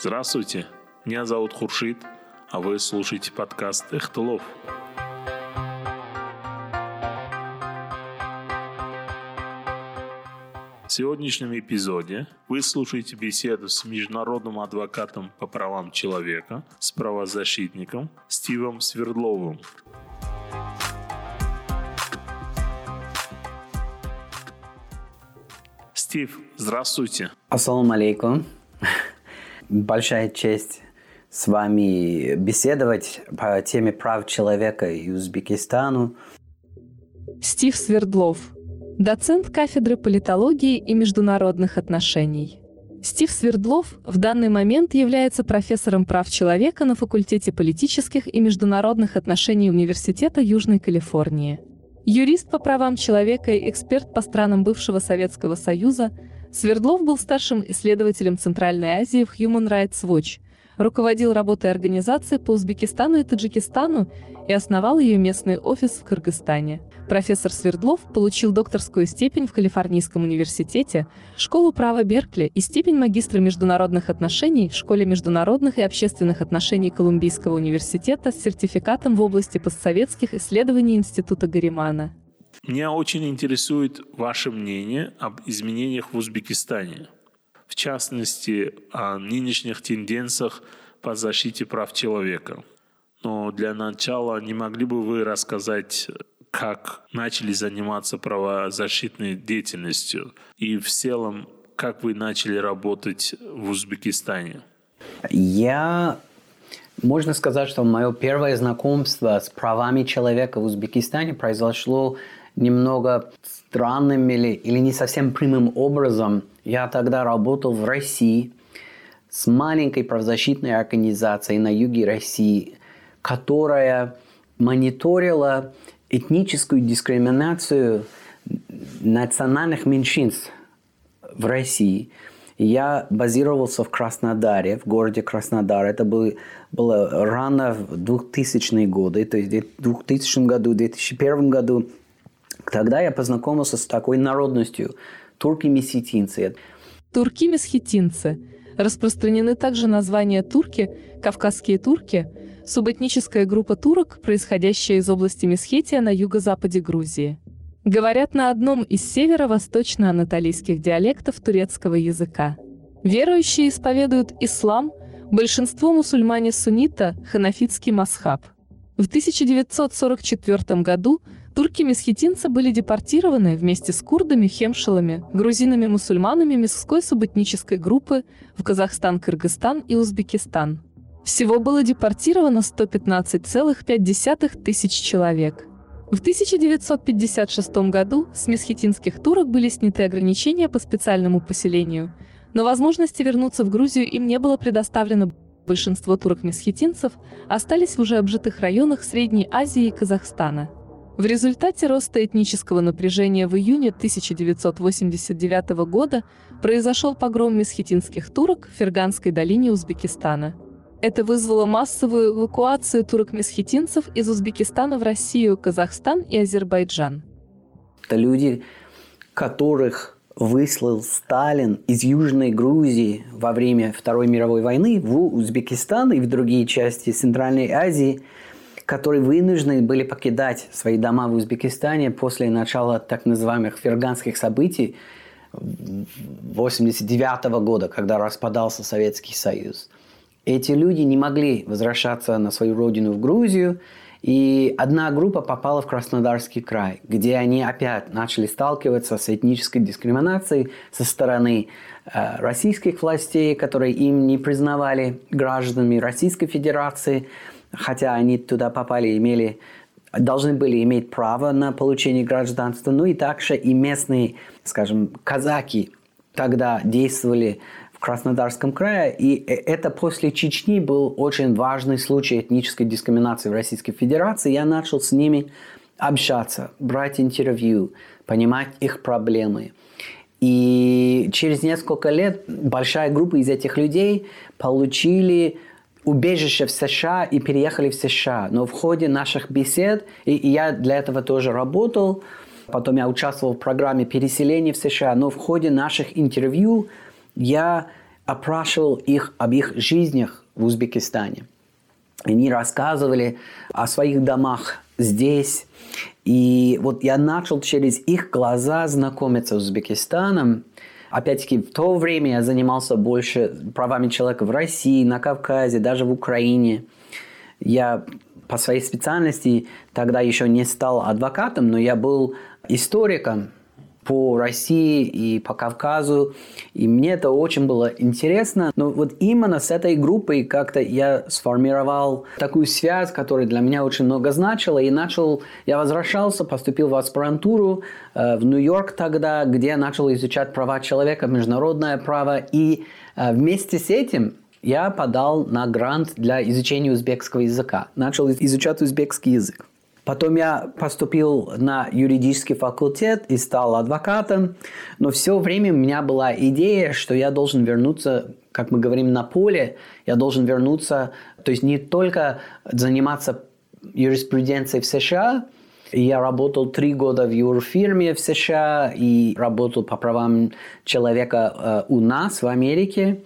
Здравствуйте, меня зовут Хуршит, а вы слушаете подкаст «Эхтелов». В сегодняшнем эпизоде вы слушаете беседу с международным адвокатом по правам человека, с правозащитником Стивом Свердловым. Стив, здравствуйте. Ассаламу алейкум большая честь с вами беседовать по теме прав человека и Узбекистану. Стив Свердлов, доцент кафедры политологии и международных отношений. Стив Свердлов в данный момент является профессором прав человека на факультете политических и международных отношений Университета Южной Калифорнии. Юрист по правам человека и эксперт по странам бывшего Советского Союза – Свердлов был старшим исследователем Центральной Азии в Human Rights Watch, руководил работой организации по Узбекистану и Таджикистану и основал ее местный офис в Кыргызстане. Профессор Свердлов получил докторскую степень в Калифорнийском университете, школу права Беркли и степень магистра международных отношений в Школе международных и общественных отношений Колумбийского университета с сертификатом в области постсоветских исследований Института Гаримана. Меня очень интересует ваше мнение об изменениях в Узбекистане. В частности, о нынешних тенденциях по защите прав человека. Но для начала не могли бы вы рассказать, как начали заниматься правозащитной деятельностью и в целом, как вы начали работать в Узбекистане? Я можно сказать, что мое первое знакомство с правами человека в Узбекистане произошло немного странным или, или не совсем прямым образом. Я тогда работал в России с маленькой правозащитной организацией на юге России, которая мониторила этническую дискриминацию национальных меньшинств в России. Я базировался в Краснодаре, в городе Краснодар. Это было, было рано в 2000-е годы, то есть в 2000 году, в 2001 году Тогда я познакомился с такой народностью – турки-месхетинцы. Турки-месхетинцы. Распространены также названия турки, кавказские турки, субэтническая группа турок, происходящая из области Месхетия на юго-западе Грузии. Говорят на одном из северо-восточно-анатолийских диалектов турецкого языка. Верующие исповедуют ислам, большинство мусульмане суннита, ханафитский масхаб. В 1944 году Турки-месхетинцы были депортированы вместе с курдами, хемшилами, грузинами-мусульманами Месской субэтнической группы в Казахстан, Кыргызстан и Узбекистан. Всего было депортировано 115,5 тысяч человек. В 1956 году с месхетинских турок были сняты ограничения по специальному поселению, но возможности вернуться в Грузию им не было предоставлено. Большинство турок-месхетинцев остались в уже обжитых районах Средней Азии и Казахстана – в результате роста этнического напряжения в июне 1989 года произошел погром месхетинских турок в Ферганской долине Узбекистана. Это вызвало массовую эвакуацию турок-месхетинцев из Узбекистана в Россию, Казахстан и Азербайджан. Это люди, которых выслал Сталин из Южной Грузии во время Второй мировой войны в Узбекистан и в другие части Центральной Азии – которые вынуждены были покидать свои дома в Узбекистане после начала так называемых ферганских событий 1989 года, когда распадался Советский Союз. Эти люди не могли возвращаться на свою родину в Грузию, и одна группа попала в Краснодарский край, где они опять начали сталкиваться с этнической дискриминацией со стороны э, российских властей, которые им не признавали гражданами Российской Федерации, хотя они туда попали, имели должны были иметь право на получение гражданства, ну и также и местные, скажем, казаки тогда действовали в Краснодарском крае, и это после Чечни был очень важный случай этнической дискриминации в Российской Федерации. Я начал с ними общаться, брать интервью, понимать их проблемы. И через несколько лет большая группа из этих людей получили убежище в США и переехали в США. Но в ходе наших бесед, и, и я для этого тоже работал, потом я участвовал в программе переселения в США, но в ходе наших интервью я опрашивал их об их жизнях в Узбекистане. Они рассказывали о своих домах здесь. И вот я начал через их глаза знакомиться с Узбекистаном. Опять-таки, в то время я занимался больше правами человека в России, на Кавказе, даже в Украине. Я по своей специальности тогда еще не стал адвокатом, но я был историком по России и по Кавказу. И мне это очень было интересно. Но вот именно с этой группой как-то я сформировал такую связь, которая для меня очень много значила. И начал, я возвращался, поступил в аспирантуру э, в Нью-Йорк тогда, где я начал изучать права человека, международное право. И э, вместе с этим я подал на грант для изучения узбекского языка. Начал изучать узбекский язык. Потом я поступил на юридический факультет и стал адвокатом. Но все время у меня была идея, что я должен вернуться, как мы говорим, на поле. Я должен вернуться, то есть не только заниматься юриспруденцией в США, я работал три года в юрфирме в США и работал по правам человека э, у нас в Америке.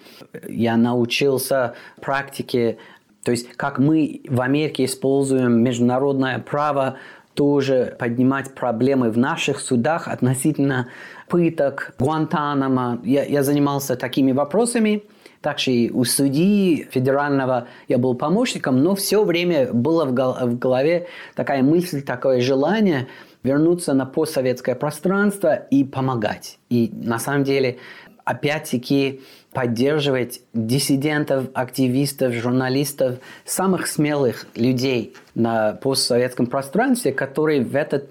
Я научился практике то есть, как мы в Америке используем международное право, тоже поднимать проблемы в наших судах относительно пыток, Гуантанамо. Я, я занимался такими вопросами. Также и у судьи федерального я был помощником, но все время было в голове такая мысль, такое желание вернуться на постсоветское пространство и помогать. И на самом деле, опять-таки, поддерживать диссидентов, активистов, журналистов, самых смелых людей на постсоветском пространстве, которые в этот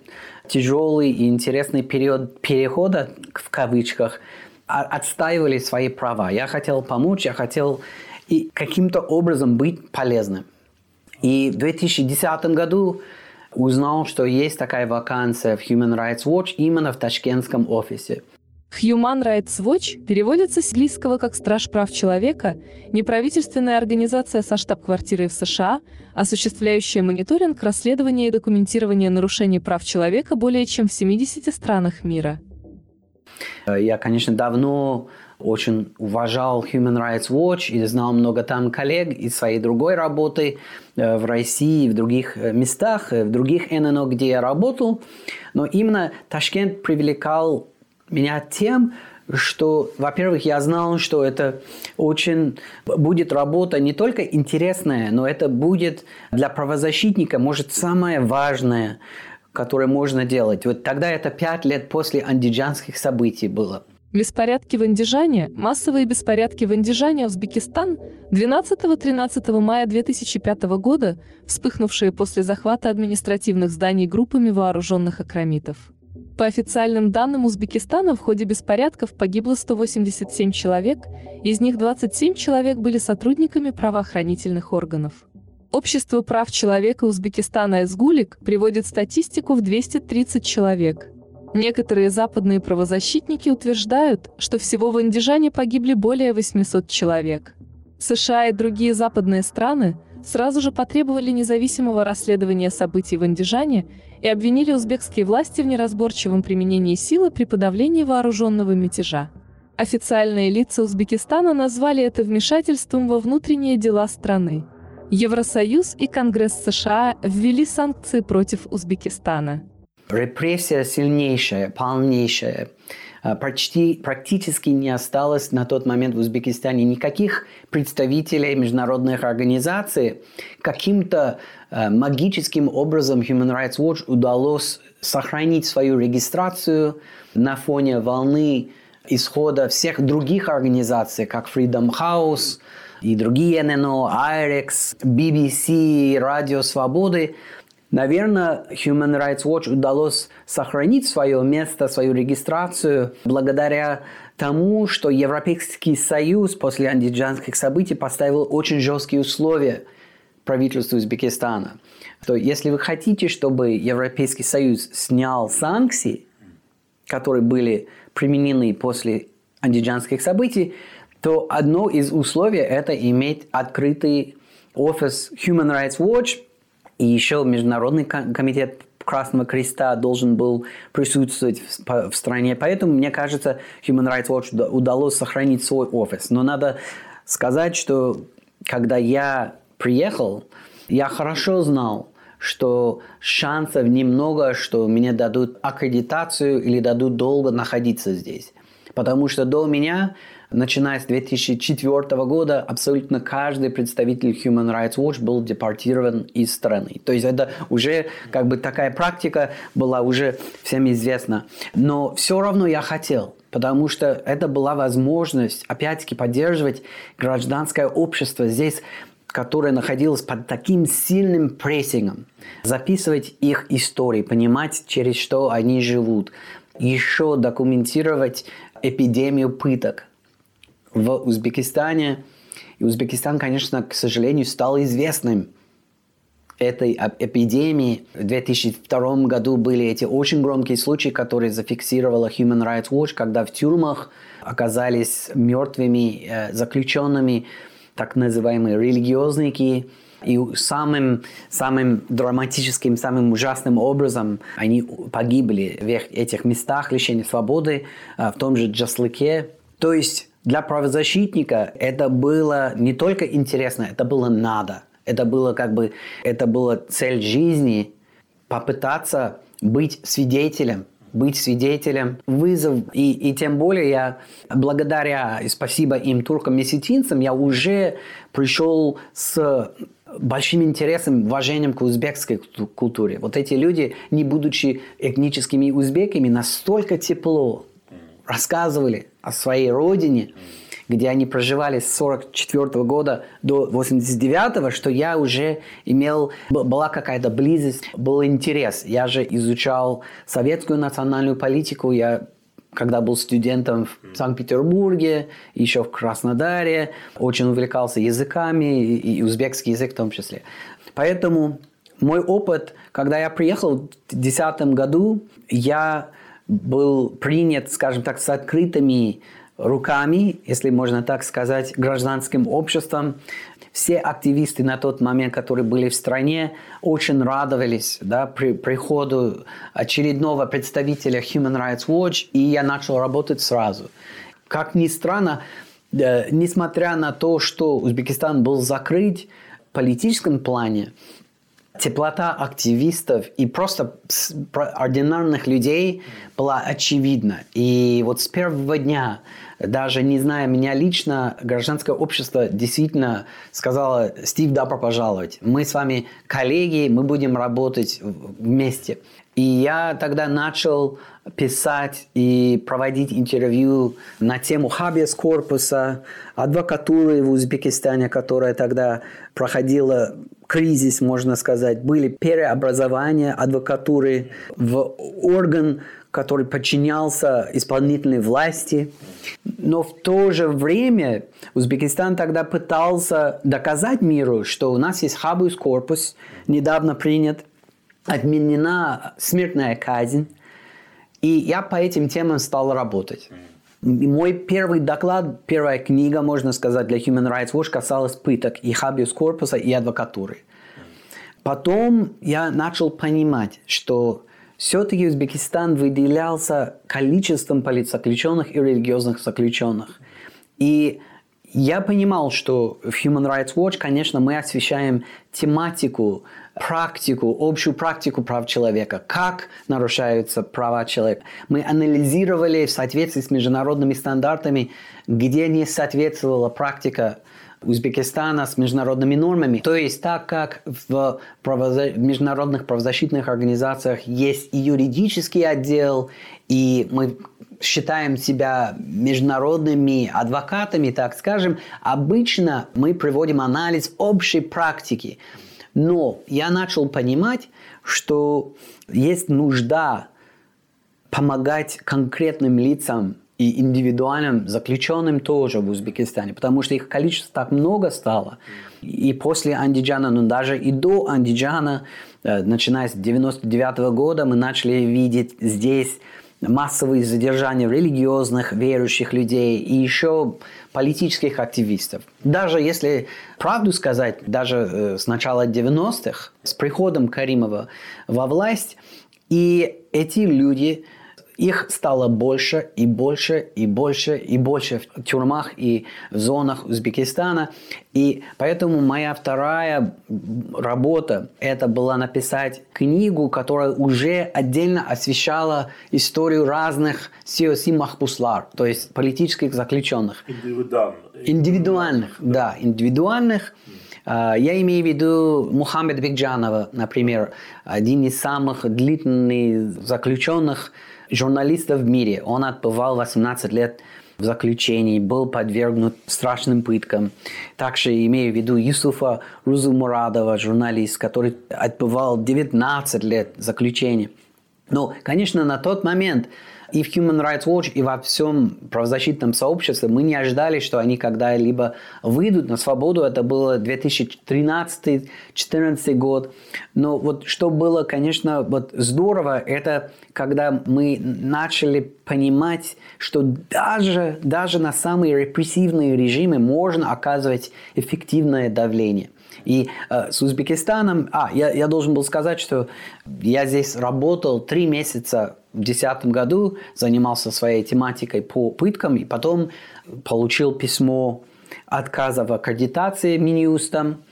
тяжелый и интересный период перехода, в кавычках, отстаивали свои права. Я хотел помочь, я хотел и каким-то образом быть полезным. И в 2010 году узнал, что есть такая вакансия в Human Rights Watch именно в ташкентском офисе. Human Rights Watch переводится с английского как «Страж прав человека», неправительственная организация со штаб-квартирой в США, осуществляющая мониторинг, расследование и документирование нарушений прав человека более чем в 70 странах мира. Я, конечно, давно очень уважал Human Rights Watch и знал много там коллег из своей другой работы э, в России, в других э, местах, э, в других ННО, где я работал. Но именно Ташкент привлекал меня тем, что, во-первых, я знал, что это очень будет работа не только интересная, но это будет для правозащитника, может, самое важное, которое можно делать. Вот тогда это пять лет после андиджанских событий было. Беспорядки в Андижане, массовые беспорядки в Андижане, Узбекистан, 12-13 мая 2005 года, вспыхнувшие после захвата административных зданий группами вооруженных акромитов. По официальным данным Узбекистана в ходе беспорядков погибло 187 человек, из них 27 человек были сотрудниками правоохранительных органов. Общество прав человека Узбекистана «Эсгулик» приводит статистику в 230 человек. Некоторые западные правозащитники утверждают, что всего в Андижане погибли более 800 человек. США и другие западные страны сразу же потребовали независимого расследования событий в Андижане и обвинили узбекские власти в неразборчивом применении силы при подавлении вооруженного мятежа. Официальные лица Узбекистана назвали это вмешательством во внутренние дела страны. Евросоюз и Конгресс США ввели санкции против Узбекистана. Репрессия сильнейшая, полнейшая. А, почти, практически не осталось на тот момент в Узбекистане никаких представителей международных организаций. Каким-то э, магическим образом Human Rights Watch удалось сохранить свою регистрацию на фоне волны исхода всех других организаций, как Freedom House и другие ННО, IREX, BBC, Радио Свободы – Наверное, Human Rights Watch удалось сохранить свое место, свою регистрацию благодаря тому, что Европейский Союз после андиджанских событий поставил очень жесткие условия правительству Узбекистана. То если вы хотите, чтобы Европейский Союз снял санкции, которые были применены после андиджанских событий, то одно из условий – это иметь открытый офис Human Rights Watch – и еще Международный комитет Красного Креста должен был присутствовать в, в стране. Поэтому, мне кажется, Human Rights Watch удалось сохранить свой офис. Но надо сказать, что когда я приехал, я хорошо знал, что шансов немного, что мне дадут аккредитацию или дадут долго находиться здесь. Потому что до меня, начиная с 2004 года, абсолютно каждый представитель Human Rights Watch был депортирован из страны. То есть это уже как бы такая практика была уже всем известна. Но все равно я хотел, потому что это была возможность, опять-таки, поддерживать гражданское общество здесь которое находилось под таким сильным прессингом, записывать их истории, понимать, через что они живут, еще документировать эпидемию пыток в Узбекистане. И Узбекистан, конечно, к сожалению, стал известным этой эпидемии. В 2002 году были эти очень громкие случаи, которые зафиксировала Human Rights Watch, когда в тюрьмах оказались мертвыми э, заключенными так называемые религиозники, и самым, самым драматическим, самым ужасным образом они погибли в этих местах лишения свободы, а, в том же Джаслыке. То есть для правозащитника это было не только интересно, это было надо. Это было как бы, это была цель жизни попытаться быть свидетелем быть свидетелем, вызов. И, и тем более я, благодаря и спасибо им, туркам-мессетинцам, я уже пришел с большим интересом, уважением к узбекской культуре. Вот эти люди, не будучи этническими узбеками, настолько тепло рассказывали о своей родине, где они проживали с 44 года до 89 что я уже имел, была какая-то близость, был интерес. Я же изучал советскую национальную политику, я когда был студентом в Санкт-Петербурге, еще в Краснодаре, очень увлекался языками, и узбекский язык в том числе. Поэтому мой опыт, когда я приехал в 2010 году, я был принят, скажем так, с открытыми руками, если можно так сказать, гражданским обществом. Все активисты на тот момент, которые были в стране, очень радовались да, при приходу очередного представителя Human Rights Watch, и я начал работать сразу. Как ни странно, э, несмотря на то, что Узбекистан был закрыт в политическом плане, теплота активистов и просто ординарных людей была очевидна. И вот с первого дня даже не зная меня лично, гражданское общество действительно сказало, Стив, добро пожаловать. Мы с вами коллеги, мы будем работать вместе. И я тогда начал писать и проводить интервью на тему хабиас корпуса, адвокатуры в Узбекистане, которая тогда проходила кризис, можно сказать. Были переобразования адвокатуры в орган, который подчинялся исполнительной власти. Но в то же время Узбекистан тогда пытался доказать миру, что у нас есть хабус корпус, недавно принят, отменена смертная казнь. И я по этим темам стал работать. Мой первый доклад, первая книга, можно сказать, для Human Rights Watch касалась пыток и хабиус корпуса, и адвокатуры. Потом я начал понимать, что все-таки Узбекистан выделялся количеством политзаключенных и религиозных заключенных. И я понимал, что в Human Rights Watch, конечно, мы освещаем тематику, практику, общую практику прав человека, как нарушаются права человека. Мы анализировали в соответствии с международными стандартами, где не соответствовала практика Узбекистана с международными нормами. То есть так как в правоза... международных правозащитных организациях есть и юридический отдел, и мы считаем себя международными адвокатами, так скажем, обычно мы приводим анализ общей практики. Но я начал понимать, что есть нужда помогать конкретным лицам и индивидуальным заключенным тоже в Узбекистане, потому что их количество так много стало. И после Андиджана, но даже и до Андиджана, э, начиная с 99 года, мы начали видеть здесь массовые задержания религиозных, верующих людей и еще политических активистов. Даже если правду сказать, даже э, с начала 90-х, с приходом Каримова во власть, и эти люди их стало больше и больше и больше и больше в тюрьмах и в зонах Узбекистана. И поэтому моя вторая работа это была написать книгу, которая уже отдельно освещала историю разных сиоси махпуслар, то есть политических заключенных. Индивидуальных. Индивидуальных, да, индивидуальных. А, я имею в виду Мухаммед Бекджанова, например, один из самых длительных заключенных журналистов в мире. Он отбывал 18 лет в заключении, был подвергнут страшным пыткам. Также имею в виду Юсуфа Рузумурадова, журналист, который отбывал 19 лет заключения. Но, конечно, на тот момент и в Human Rights Watch, и во всем правозащитном сообществе мы не ожидали, что они когда-либо выйдут на свободу. Это было 2013-2014 год. Но вот что было, конечно, вот здорово, это когда мы начали понимать, что даже, даже на самые репрессивные режимы можно оказывать эффективное давление – и э, с Узбекистаном... А, я, я должен был сказать, что я здесь работал три месяца в 2010 году, занимался своей тематикой по пыткам, и потом получил письмо отказа в аккредитации Минюстом,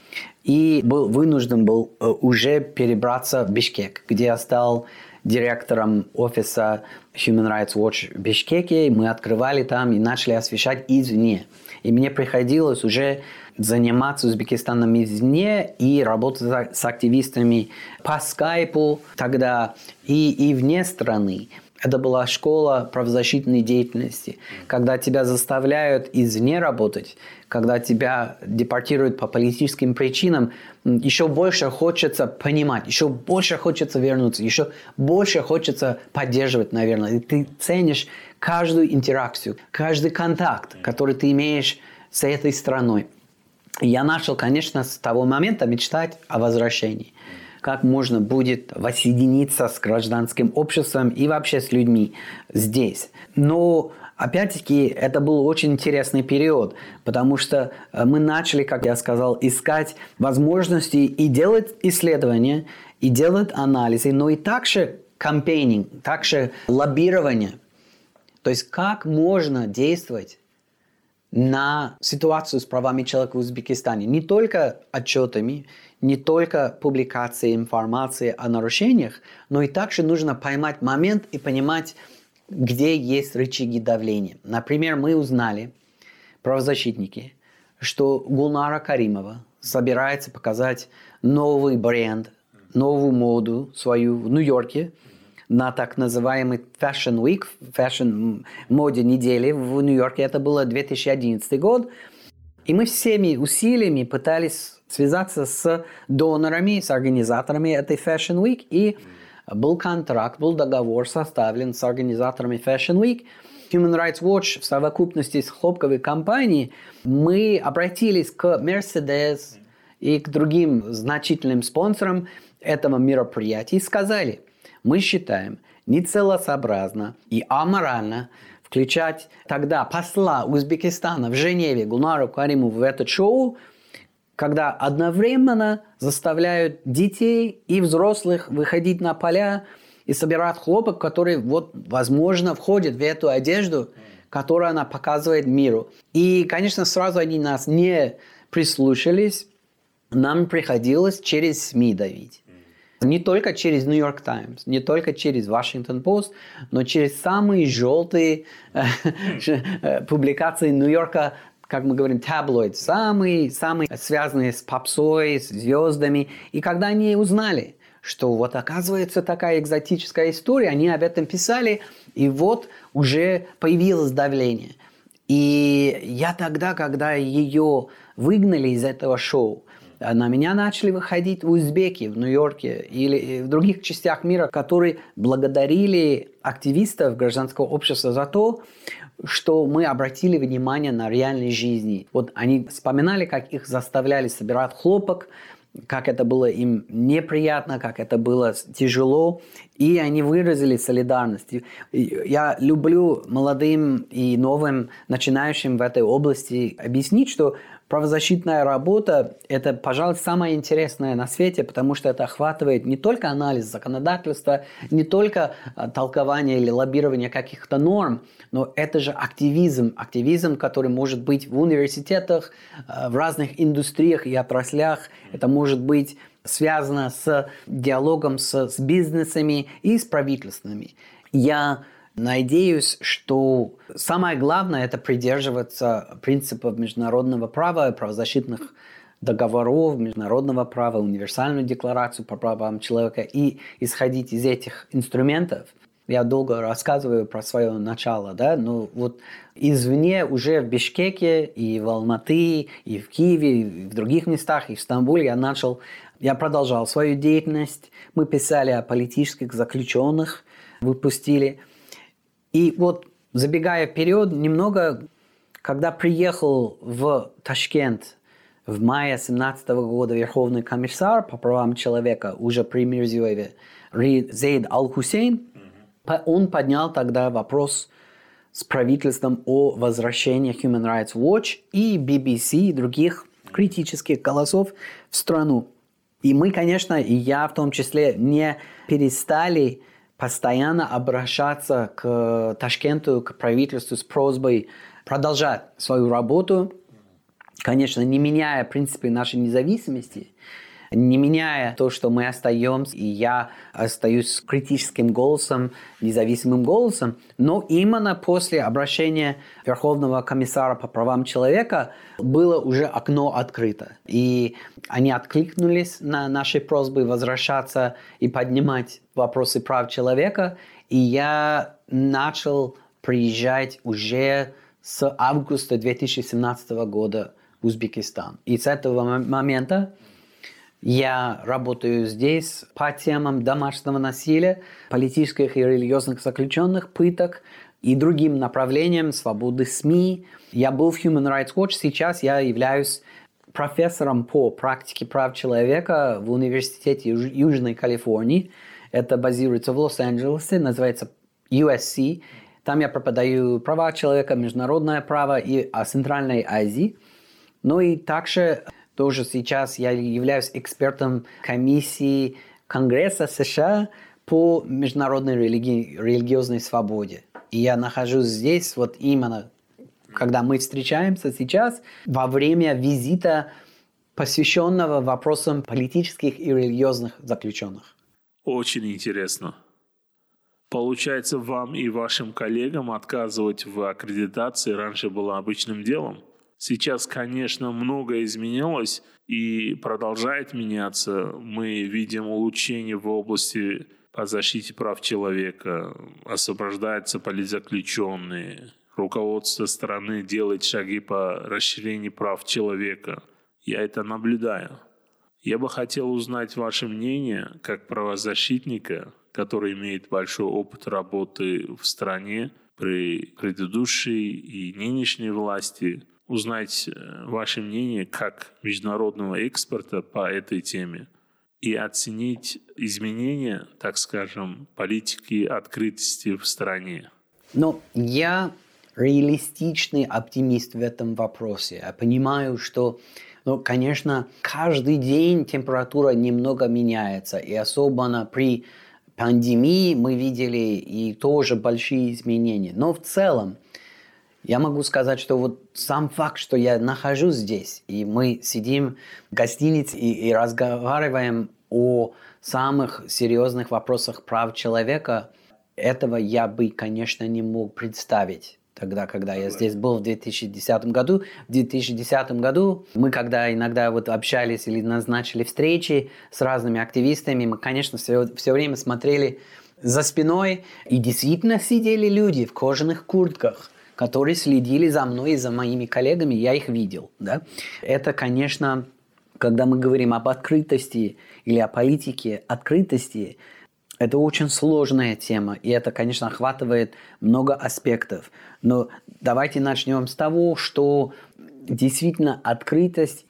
и был вынужден был э, уже перебраться в Бишкек, где я стал директором офиса Human Rights Watch в Бишкеке. Мы открывали там и начали освещать извне. И мне приходилось уже заниматься Узбекистаном извне и работать с активистами по скайпу тогда и, и вне страны. Это была школа правозащитной деятельности, когда тебя заставляют извне работать, когда тебя депортируют по политическим причинам, еще больше хочется понимать, еще больше хочется вернуться, еще больше хочется поддерживать, наверное. И ты ценишь каждую интеракцию, каждый контакт, который ты имеешь с этой страной я начал, конечно, с того момента мечтать о возвращении. Как можно будет воссоединиться с гражданским обществом и вообще с людьми здесь. Но Опять-таки, это был очень интересный период, потому что э, мы начали, как я сказал, искать возможности и делать исследования, и делать анализы, но и также кампейнинг, также лоббирование. То есть, как можно действовать на ситуацию с правами человека в Узбекистане. Не только отчетами, не только публикацией информации о нарушениях, но и также нужно поймать момент и понимать, где есть рычаги давления. Например, мы узнали, правозащитники, что Гулнара Каримова собирается показать новый бренд, новую моду свою в Нью-Йорке – на так называемый Fashion Week, Fashion моде недели в Нью-Йорке. Это было 2011 год. И мы всеми усилиями пытались связаться с донорами, с организаторами этой Fashion Week. И был контракт, был договор составлен с организаторами Fashion Week. Human Rights Watch в совокупности с хлопковой компанией мы обратились к Mercedes и к другим значительным спонсорам этого мероприятия и сказали – мы считаем нецелесообразно и аморально включать тогда посла Узбекистана в Женеве Гулнару Кариму в это шоу, когда одновременно заставляют детей и взрослых выходить на поля и собирать хлопок, который, вот, возможно, входит в эту одежду, которую она показывает миру. И, конечно, сразу они нас не прислушались, нам приходилось через СМИ давить. Не только через New York Times, не только через Washington Post, но через самые желтые э, э, публикации Нью-Йорка как мы говорим, таблоид, самые, самые связанные с попсой, с звездами. И когда они узнали, что вот оказывается такая экзотическая история, они об этом писали, и вот уже появилось давление. И я тогда, когда ее выгнали из этого шоу, на меня начали выходить узбеки в Нью-Йорке или в других частях мира, которые благодарили активистов гражданского общества за то, что мы обратили внимание на реальной жизни. Вот они вспоминали, как их заставляли собирать хлопок, как это было им неприятно, как это было тяжело. И они выразили солидарность. Я люблю молодым и новым начинающим в этой области объяснить, что правозащитная работа – это, пожалуй, самое интересное на свете, потому что это охватывает не только анализ законодательства, не только а, толкование или лоббирование каких-то норм, но это же активизм. Активизм, который может быть в университетах, а, в разных индустриях и отраслях. Это может быть связано с диалогом с, с бизнесами и с правительствами. Я Надеюсь, что самое главное – это придерживаться принципов международного права, правозащитных договоров, международного права, универсальную декларацию по правам человека и исходить из этих инструментов. Я долго рассказываю про свое начало, да, но вот извне уже в Бишкеке и в Алматы, и в Киеве, и в других местах, и в Стамбуле я начал, я продолжал свою деятельность. Мы писали о политических заключенных, выпустили – и вот забегая вперед немного, когда приехал в Ташкент в мае 17 года Верховный комиссар по правам человека уже при Мирзиеве Зейд Ал-Хусейн, он поднял тогда вопрос с правительством о возвращении Human Rights Watch и BBC и других критических голосов в страну. И мы, конечно, и я в том числе, не перестали постоянно обращаться к Ташкенту, к правительству с просьбой продолжать свою работу, конечно, не меняя принципы нашей независимости, не меняя то, что мы остаемся, и я остаюсь критическим голосом, независимым голосом, но именно после обращения Верховного комиссара по правам человека было уже окно открыто. И они откликнулись на наши просьбы возвращаться и поднимать вопросы прав человека. И я начал приезжать уже с августа 2017 года в Узбекистан. И с этого момента я работаю здесь по темам домашнего насилия, политических и религиозных заключенных, пыток и другим направлениям свободы СМИ. Я был в Human Rights Watch, сейчас я являюсь профессором по практике прав человека в Университете Южной Калифорнии. Это базируется в Лос-Анджелесе, называется USC. Там я преподаю права человека, международное право и о Центральной Азии. Ну и также тоже сейчас я являюсь экспертом комиссии Конгресса США по международной религи- религиозной свободе. И я нахожусь здесь вот именно, когда мы встречаемся сейчас, во время визита, посвященного вопросам политических и религиозных заключенных. Очень интересно. Получается, вам и вашим коллегам отказывать в аккредитации раньше было обычным делом? Сейчас, конечно, многое изменилось и продолжает меняться. Мы видим улучшение в области по защите прав человека, освобождаются политзаключенные, руководство страны делает шаги по расширению прав человека. Я это наблюдаю. Я бы хотел узнать ваше мнение как правозащитника, который имеет большой опыт работы в стране при предыдущей и нынешней власти – узнать э, ваше мнение как международного экспорта по этой теме и оценить изменения, так скажем, политики открытости в стране. Но я реалистичный оптимист в этом вопросе. Я понимаю, что, ну, конечно, каждый день температура немного меняется, и особенно при пандемии мы видели и тоже большие изменения. Но в целом – я могу сказать, что вот сам факт, что я нахожусь здесь, и мы сидим в гостинице и, и разговариваем о самых серьезных вопросах прав человека, этого я бы, конечно, не мог представить тогда, когда я здесь был в 2010 году. В 2010 году мы, когда иногда вот общались или назначили встречи с разными активистами, мы, конечно, все, все время смотрели за спиной, и действительно сидели люди в кожаных куртках – которые следили за мной и за моими коллегами, я их видел. Да? Это, конечно, когда мы говорим об открытости или о политике открытости, это очень сложная тема, и это, конечно, охватывает много аспектов. Но давайте начнем с того, что действительно открытость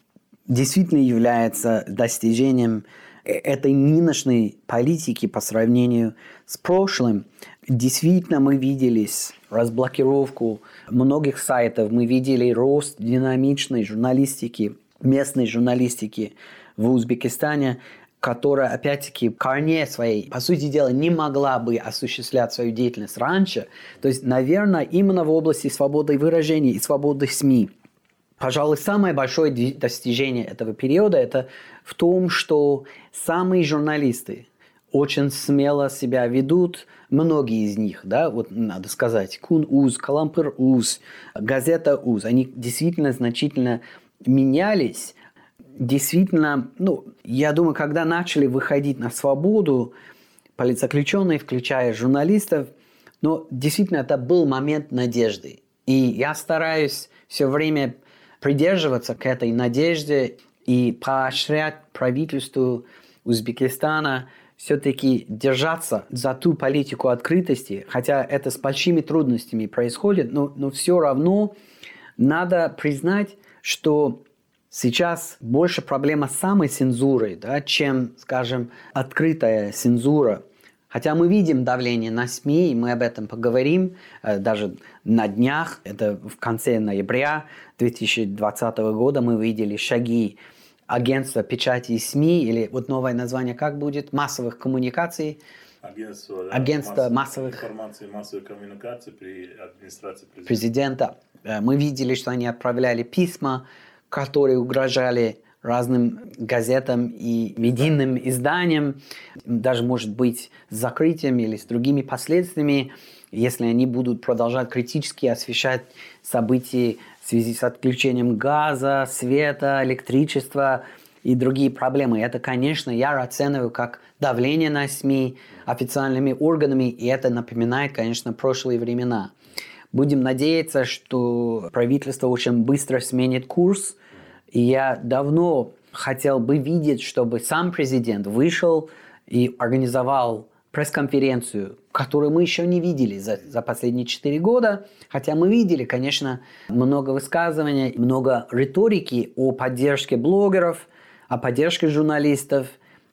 действительно является достижением этой нынешней политики по сравнению с прошлым. Действительно, мы видели разблокировку многих сайтов, мы видели рост динамичной журналистики, местной журналистики в Узбекистане, которая, опять-таки, корней своей, по сути дела, не могла бы осуществлять свою деятельность раньше. То есть, наверное, именно в области свободы выражения и свободы СМИ. Пожалуй, самое большое достижение этого периода – это в том, что самые журналисты очень смело себя ведут, многие из них, да, вот надо сказать, Кун Уз, Калампыр Уз, газета Уз, они действительно значительно менялись, действительно, ну, я думаю, когда начали выходить на свободу политзаключенные, включая журналистов, но действительно это был момент надежды. И я стараюсь все время придерживаться к этой надежде и поощрять правительству Узбекистана все-таки держаться за ту политику открытости, хотя это с большими трудностями происходит, но, но все равно надо признать, что сейчас больше проблема с самой цензурой, да, чем, скажем, открытая цензура. Хотя мы видим давление на СМИ, и мы об этом поговорим э, даже на днях, это в конце ноября 2020 года мы видели шаги агентства печати и СМИ, или вот новое название как будет, массовых коммуникаций, Агентство, да, агентство массовых, массовых информации и массовой коммуникации при администрации президента. президента. Э, Мы видели, что они отправляли письма, которые угрожали разным газетам и медийным изданиям, даже, может быть, с закрытием или с другими последствиями, если они будут продолжать критически освещать события связи с отключением газа, света, электричества и другие проблемы. Это, конечно, я оцениваю как давление на СМИ официальными органами, и это напоминает, конечно, прошлые времена. Будем надеяться, что правительство очень быстро сменит курс. И я давно хотел бы видеть, чтобы сам президент вышел и организовал пресс-конференцию, которую мы еще не видели за, за последние четыре года. Хотя мы видели, конечно, много высказываний, много риторики о поддержке блогеров, о поддержке журналистов.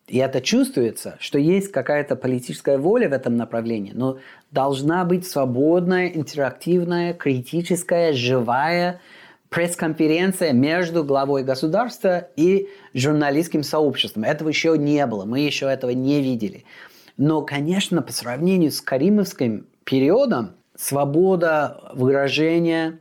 И это чувствуется, что есть какая-то политическая воля в этом направлении, но должна быть свободная, интерактивная, критическая, живая пресс-конференция между главой государства и журналистским сообществом. Этого еще не было, мы еще этого не видели. Но, конечно, по сравнению с Каримовским периодом, свобода выражения,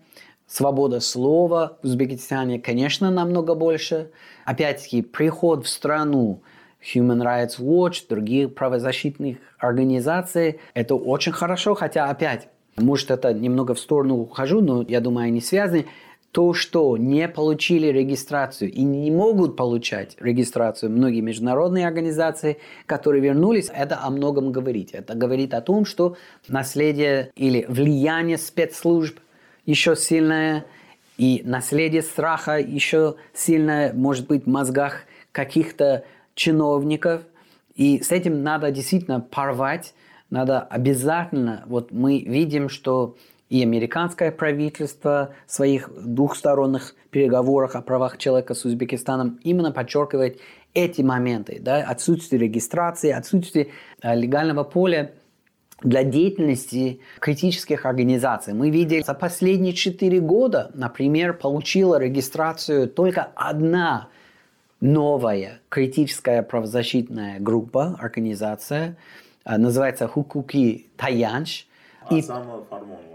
свобода слова в Узбекистане, конечно, намного больше. Опять-таки, приход в страну Human Rights Watch, других правозащитных организаций, это очень хорошо, хотя опять, может, это немного в сторону ухожу, но я думаю, они связаны то, что не получили регистрацию и не могут получать регистрацию многие международные организации, которые вернулись, это о многом говорит. Это говорит о том, что наследие или влияние спецслужб еще сильное, и наследие страха еще сильное, может быть, в мозгах каких-то чиновников. И с этим надо действительно порвать, надо обязательно, вот мы видим, что и американское правительство в своих двухсторонних переговорах о правах человека с Узбекистаном именно подчеркивает эти моменты. Да, отсутствие регистрации, отсутствие э, легального поля для деятельности критических организаций. Мы видели, за последние четыре года, например, получила регистрацию только одна новая критическая правозащитная группа, организация, э, называется Хукуки Таянш. А сама Фармонова, да?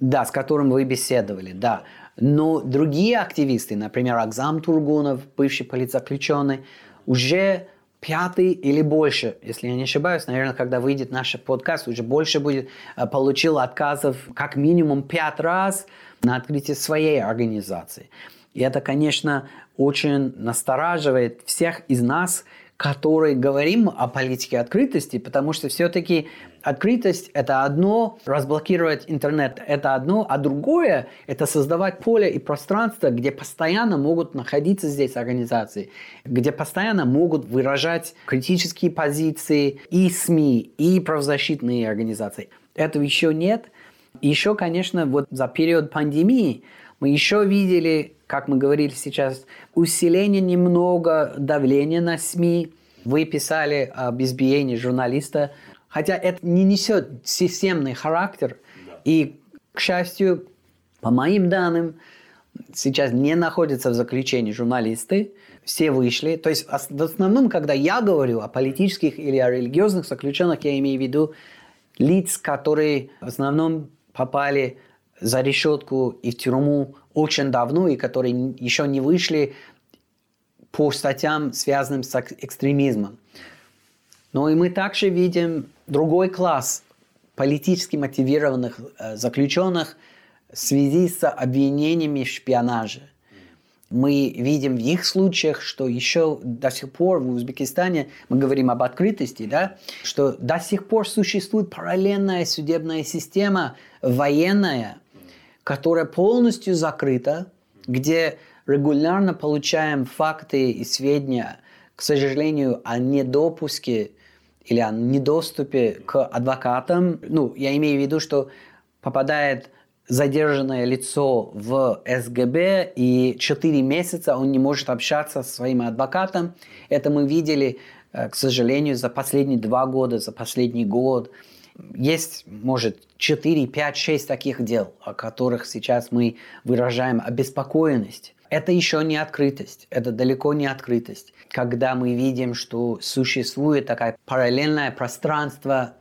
Да, с которым вы беседовали, да. Но другие активисты, например, Акзам Тургунов, бывший политзаключенный, уже пятый или больше, если я не ошибаюсь, наверное, когда выйдет наш подкаст, уже больше будет, э, получил отказов как минимум пять раз на открытие своей организации. И это, конечно, очень настораживает всех из нас, которые говорим о политике открытости, потому что все-таки открытость – это одно, разблокировать интернет – это одно, а другое – это создавать поле и пространство, где постоянно могут находиться здесь организации, где постоянно могут выражать критические позиции и СМИ, и правозащитные организации. Этого еще нет. Еще, конечно, вот за период пандемии мы еще видели как мы говорили сейчас, усиление немного давления на СМИ, Вы писали об избиении журналиста, хотя это не несет системный характер. И, к счастью, по моим данным, сейчас не находятся в заключении журналисты, все вышли. То есть в основном, когда я говорю о политических или о религиозных заключенных, я имею в виду лиц, которые в основном попали за решетку и в тюрьму очень давно, и которые еще не вышли по статьям, связанным с экстремизмом. Но и мы также видим другой класс политически мотивированных э, заключенных в связи с обвинениями в шпионаже. Мы видим в их случаях, что еще до сих пор в Узбекистане, мы говорим об открытости, да, что до сих пор существует параллельная судебная система военная, которая полностью закрыта, где регулярно получаем факты и сведения, к сожалению, о недопуске или о недоступе к адвокатам. Ну, я имею в виду, что попадает задержанное лицо в СГБ, и 4 месяца он не может общаться со своим адвокатом. Это мы видели, э, к сожалению, за последние два года, за последний год. Есть, может, 4, 5, 6 таких дел, о которых сейчас мы выражаем обеспокоенность. Это еще не открытость, это далеко не открытость. Когда мы видим, что существует такое параллельное пространство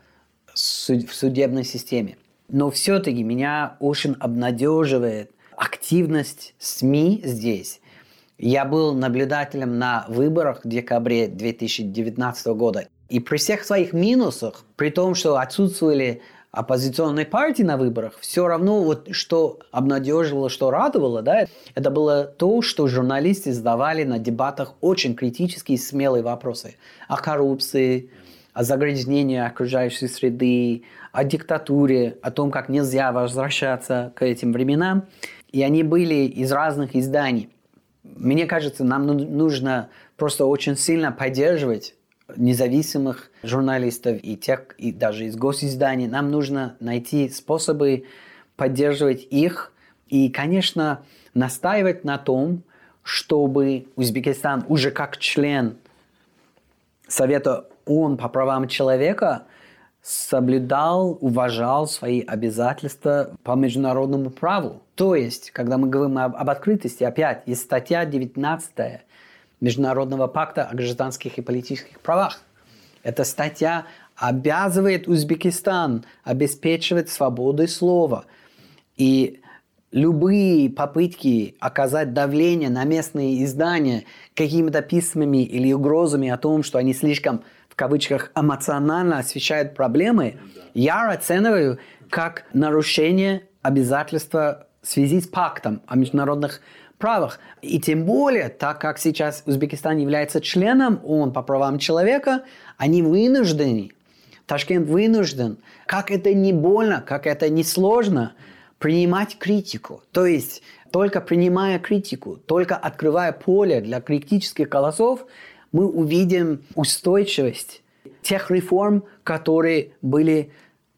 в судебной системе. Но все-таки меня очень обнадеживает активность СМИ здесь. Я был наблюдателем на выборах в декабре 2019 года. И при всех своих минусах, при том, что отсутствовали оппозиционной партии на выборах, все равно вот что обнадеживало, что радовало, да, это было то, что журналисты задавали на дебатах очень критические и смелые вопросы о коррупции, о загрязнении окружающей среды, о диктатуре, о том, как нельзя возвращаться к этим временам. И они были из разных изданий. Мне кажется, нам нужно просто очень сильно поддерживать независимых журналистов и тех, и даже из госизданий. Нам нужно найти способы поддерживать их и, конечно, настаивать на том, чтобы Узбекистан уже как член Совета ООН по правам человека соблюдал, уважал свои обязательства по международному праву. То есть, когда мы говорим об, об открытости, опять есть статья 19 Международного пакта о гражданских и политических правах. Эта статья обязывает Узбекистан обеспечивать свободу слова. И любые попытки оказать давление на местные издания какими-то письмами или угрозами о том, что они слишком, в кавычках, эмоционально освещают проблемы, я оцениваю как нарушение обязательства в связи с пактом о международных правах. И тем более, так как сейчас Узбекистан является членом ООН по правам человека, они вынуждены, Ташкент вынужден, как это не больно, как это не сложно, принимать критику. То есть только принимая критику, только открывая поле для критических голосов, мы увидим устойчивость тех реформ, которые были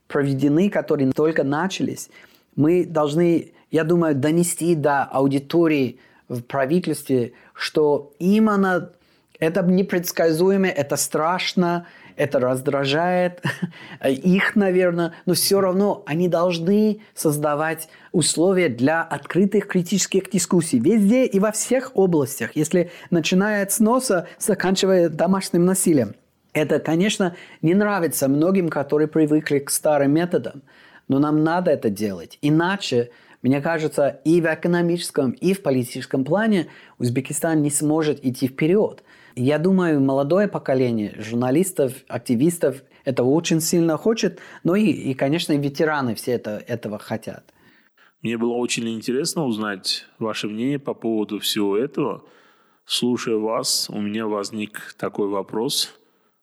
проведены, которые только начались. Мы должны я думаю, донести до аудитории в правительстве, что именно это непредсказуемо, это страшно, это раздражает их, наверное, но все равно они должны создавать условия для открытых критических дискуссий везде и во всех областях, если начиная от сноса, заканчивая домашним насилием. Это, конечно, не нравится многим, которые привыкли к старым методам, но нам надо это делать, иначе мне кажется, и в экономическом, и в политическом плане Узбекистан не сможет идти вперед. Я думаю, молодое поколение журналистов, активистов это очень сильно хочет, но и, и конечно, ветераны все это, этого хотят. Мне было очень интересно узнать ваше мнение по поводу всего этого. Слушая вас, у меня возник такой вопрос.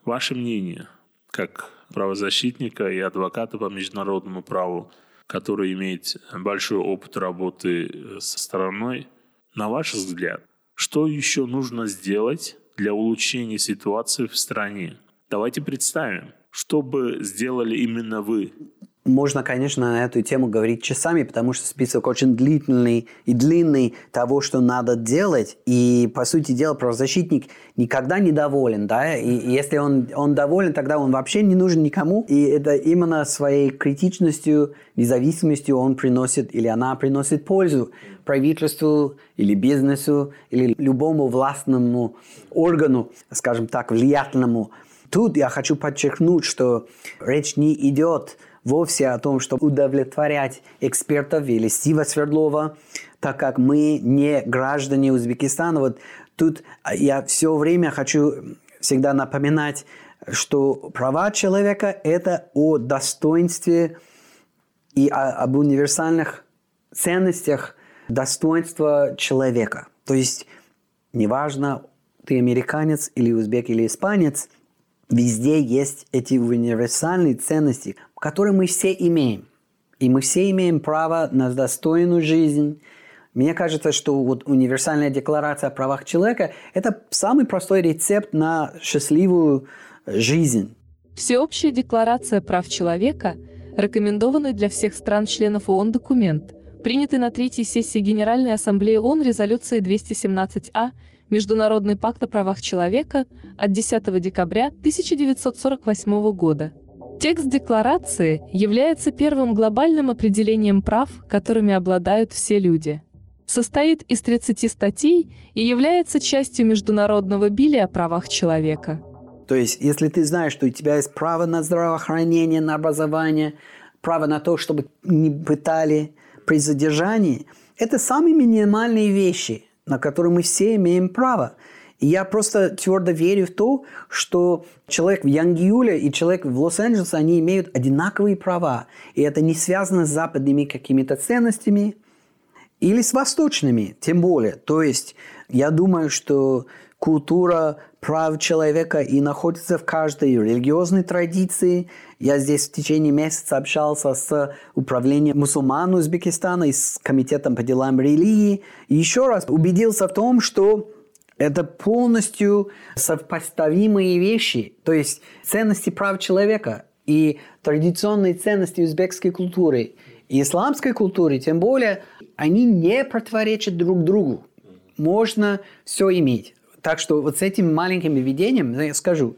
Ваше мнение, как правозащитника и адвоката по международному праву – который имеет большой опыт работы э, со стороной, на ваш взгляд, что еще нужно сделать для улучшения ситуации в стране? Давайте представим, что бы сделали именно вы. Можно, конечно, на эту тему говорить часами, потому что список очень длительный и длинный того, что надо делать. И, по сути дела, правозащитник никогда не доволен. Да? И, если он, он доволен, тогда он вообще не нужен никому. И это именно своей критичностью, независимостью он приносит или она приносит пользу правительству или бизнесу или любому властному органу, скажем так, влиятельному. Тут я хочу подчеркнуть, что речь не идет вовсе о том, чтобы удовлетворять экспертов или Стива Свердлова, так как мы не граждане Узбекистана. Вот тут я все время хочу всегда напоминать, что права человека – это о достоинстве и об универсальных ценностях достоинства человека. То есть, неважно, ты американец или узбек или испанец, везде есть эти универсальные ценности, которые мы все имеем. И мы все имеем право на достойную жизнь. Мне кажется, что вот универсальная декларация о правах человека – это самый простой рецепт на счастливую жизнь. Всеобщая декларация прав человека – рекомендованный для всех стран-членов ООН документ, принятый на третьей сессии Генеральной Ассамблеи ООН резолюцией 217А Международный пакт о правах человека от 10 декабря 1948 года. Текст декларации является первым глобальным определением прав, которыми обладают все люди. Состоит из 30 статей и является частью международного билия о правах человека. То есть, если ты знаешь, что у тебя есть право на здравоохранение, на образование, право на то, чтобы не пытали при задержании, это самые минимальные вещи, на которые мы все имеем право. Я просто твердо верю в то, что человек в Янгиуле и человек в Лос-Анджелесе, они имеют одинаковые права. И это не связано с западными какими-то ценностями или с восточными, тем более. То есть я думаю, что культура прав человека и находится в каждой религиозной традиции. Я здесь в течение месяца общался с управлением мусульман Узбекистана и с комитетом по делам религии. И еще раз убедился в том, что это полностью совпоставимые вещи, то есть ценности прав человека и традиционные ценности узбекской культуры и исламской культуры, тем более, они не противоречат друг другу. Можно все иметь. Так что вот с этим маленьким введением я скажу.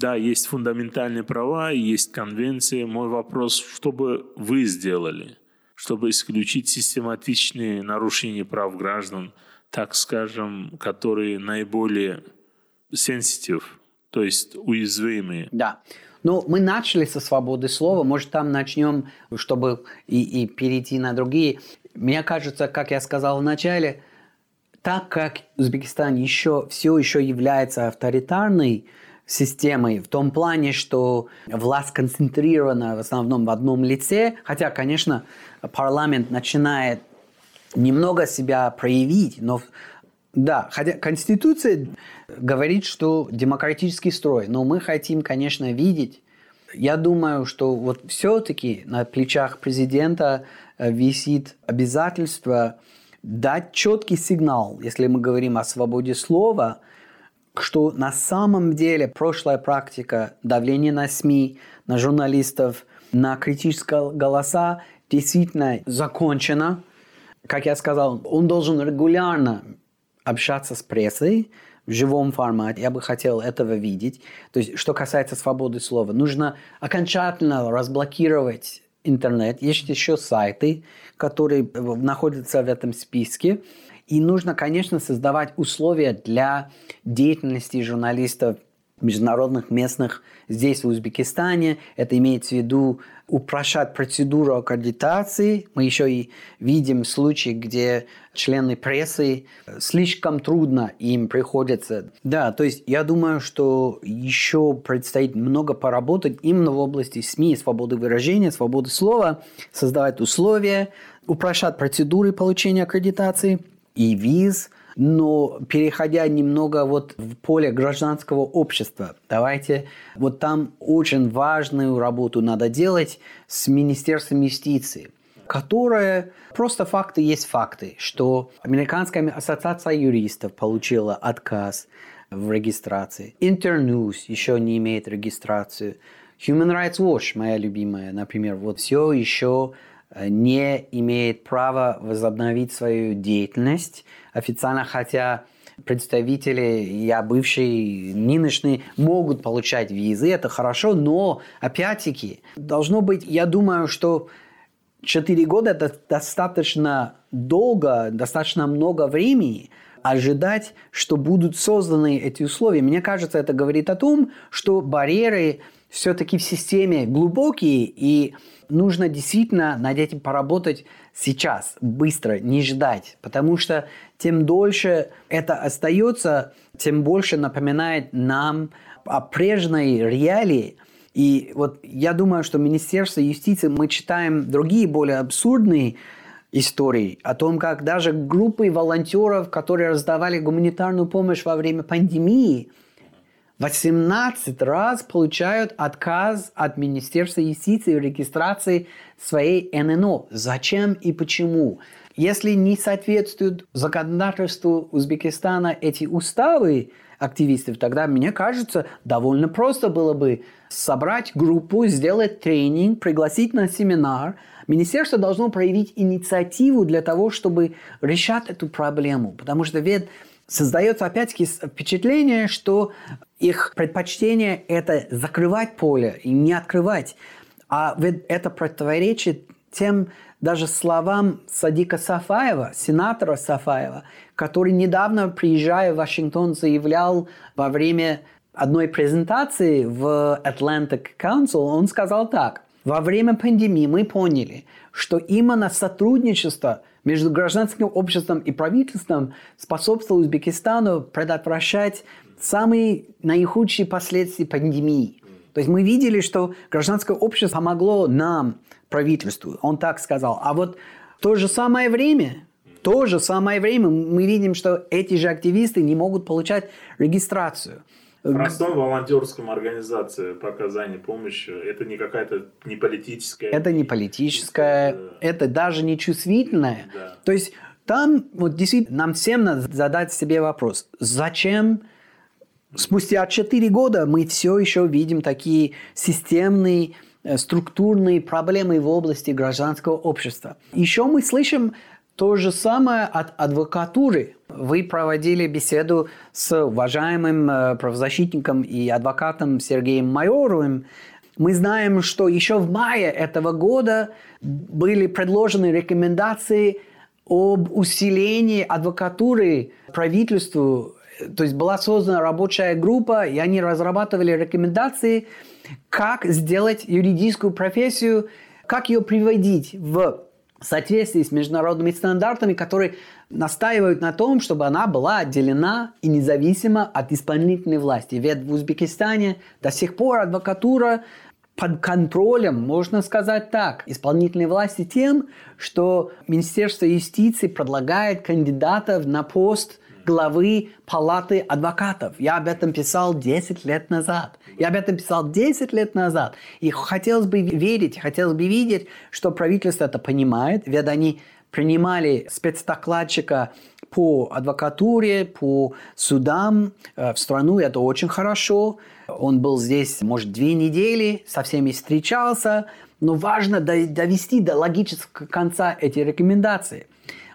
Да, есть фундаментальные права, есть конвенции. Мой вопрос, что бы вы сделали, чтобы исключить систематичные нарушения прав граждан – так скажем, которые наиболее сенситив, то есть уязвимые. Да. Ну, мы начали со свободы слова, может, там начнем, чтобы и, и перейти на другие. Мне кажется, как я сказал в начале, так как Узбекистан еще, все еще является авторитарной системой в том плане, что власть концентрирована в основном в одном лице, хотя, конечно, парламент начинает немного себя проявить, но да, хотя Конституция говорит, что демократический строй, но мы хотим, конечно, видеть. Я думаю, что вот все-таки на плечах президента э, висит обязательство дать четкий сигнал, если мы говорим о свободе слова, что на самом деле прошлая практика давления на СМИ, на журналистов, на критические голоса действительно закончена, как я сказал, он должен регулярно общаться с прессой в живом формате. Я бы хотел этого видеть. То есть, что касается свободы слова, нужно окончательно разблокировать интернет. Есть еще сайты, которые находятся в этом списке. И нужно, конечно, создавать условия для деятельности журналистов международных, местных здесь, в Узбекистане. Это имеется в виду упрощать процедуру аккредитации. Мы еще и видим случаи, где члены прессы слишком трудно им приходится. Да, то есть я думаю, что еще предстоит много поработать именно в области СМИ, свободы выражения, свободы слова, создавать условия, упрощать процедуры получения аккредитации и виз – но переходя немного вот в поле гражданского общества, давайте, вот там очень важную работу надо делать с Министерством юстиции которое просто факты есть факты, что Американская ассоциация юристов получила отказ в регистрации. Интерньюз еще не имеет регистрацию. Human Rights Watch, моя любимая, например, вот все еще э, не имеет права возобновить свою деятельность официально, хотя представители, я бывший, нынешний, могут получать визы, это хорошо, но, опять-таки, должно быть, я думаю, что 4 года это достаточно долго, достаточно много времени ожидать, что будут созданы эти условия. Мне кажется, это говорит о том, что барьеры все-таки в системе глубокие, и нужно действительно над этим поработать сейчас, быстро, не ждать. Потому что тем дольше это остается, тем больше напоминает нам о прежней реалии. И вот я думаю, что Министерство юстиции, мы читаем другие более абсурдные истории о том, как даже группы волонтеров, которые раздавали гуманитарную помощь во время пандемии, 18 раз получают отказ от Министерства юстиции в регистрации своей ННО. Зачем и почему? Если не соответствуют законодательству Узбекистана эти уставы активистов, тогда, мне кажется, довольно просто было бы собрать группу, сделать тренинг, пригласить на семинар. Министерство должно проявить инициативу для того, чтобы решать эту проблему. Потому что ведь создается опять-таки впечатление, что их предпочтение – это закрывать поле и не открывать. А ведь это противоречит тем даже словам Садика Сафаева, сенатора Сафаева, который недавно, приезжая в Вашингтон, заявлял во время одной презентации в Atlantic Council, он сказал так. Во время пандемии мы поняли, что именно сотрудничество между гражданским обществом и правительством способствовало Узбекистану предотвращать самые наихудшие последствия пандемии. То есть мы видели, что гражданское общество помогло нам, правительству. Он так сказал. А вот в то же самое время, в то же самое время мы видим, что эти же активисты не могут получать регистрацию. Простой волонтерском организации по оказанию помощи, это не какая-то не политическая. Это не политическая, да. это даже не чувствительная. Да. То есть там вот действительно нам всем надо задать себе вопрос, зачем спустя 4 года мы все еще видим такие системные структурные проблемы в области гражданского общества. Еще мы слышим то же самое от адвокатуры. Вы проводили беседу с уважаемым э, правозащитником и адвокатом Сергеем Майоровым. Мы знаем, что еще в мае этого года были предложены рекомендации об усилении адвокатуры правительству. То есть была создана рабочая группа, и они разрабатывали рекомендации, как сделать юридическую профессию, как ее приводить в соответствии с международными стандартами, которые настаивают на том, чтобы она была отделена и независима от исполнительной власти. Ведь в Узбекистане до сих пор адвокатура под контролем, можно сказать так, исполнительной власти тем, что Министерство юстиции предлагает кандидатов на пост главы палаты адвокатов. Я об этом писал 10 лет назад. Я об этом писал 10 лет назад. И хотелось бы верить, хотелось бы видеть, что правительство это понимает, ведь они принимали спецдокладчика по адвокатуре, по судам э, в страну, это очень хорошо. Он был здесь, может, две недели, со всеми встречался, но важно довести до логического конца эти рекомендации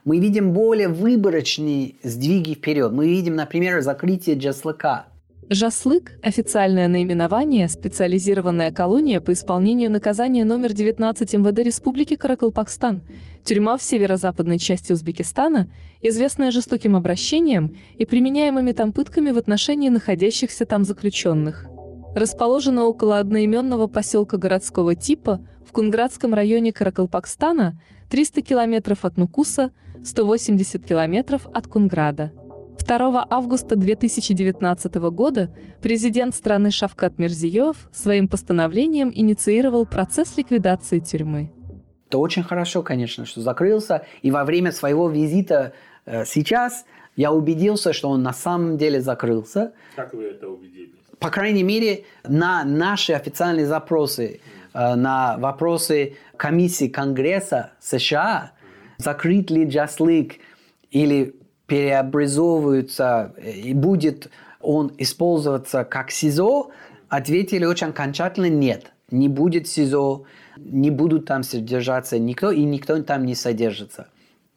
мы видим более выборочные сдвиги вперед. Мы видим, например, закрытие Джаслыка. Жаслык – официальное наименование, специализированная колония по исполнению наказания номер 19 МВД Республики Каракалпакстан, тюрьма в северо-западной части Узбекистана, известная жестоким обращением и применяемыми там пытками в отношении находящихся там заключенных. Расположена около одноименного поселка городского типа в Кунградском районе Каракалпакстана, 300 километров от Нукуса – 180 километров от Кунграда. 2 августа 2019 года президент страны Шавкат Мирзиев своим постановлением инициировал процесс ликвидации тюрьмы. Это очень хорошо, конечно, что закрылся. И во время своего визита э, сейчас я убедился, что он на самом деле закрылся. Как вы это убедились? По крайней мере, на наши официальные запросы, э, на вопросы комиссии Конгресса США, закрыть ли джаслык или переобразовывается и будет он использоваться как СИЗО, ответили очень окончательно нет. Не будет СИЗО, не будут там содержаться никто, и никто там не содержится.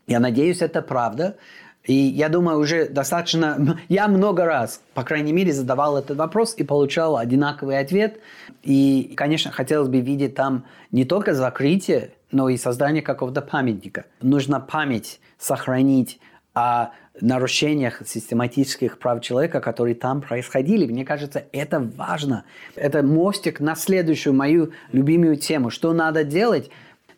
Я надеюсь, это правда. И я думаю, уже достаточно... Я много раз, по крайней мере, задавал этот вопрос и получал одинаковый ответ. И, конечно, хотелось бы видеть там не только закрытие, но и создание какого-то памятника. Нужно память сохранить о нарушениях систематических прав человека, которые там происходили. Мне кажется, это важно. Это мостик на следующую мою любимую тему. Что надо делать?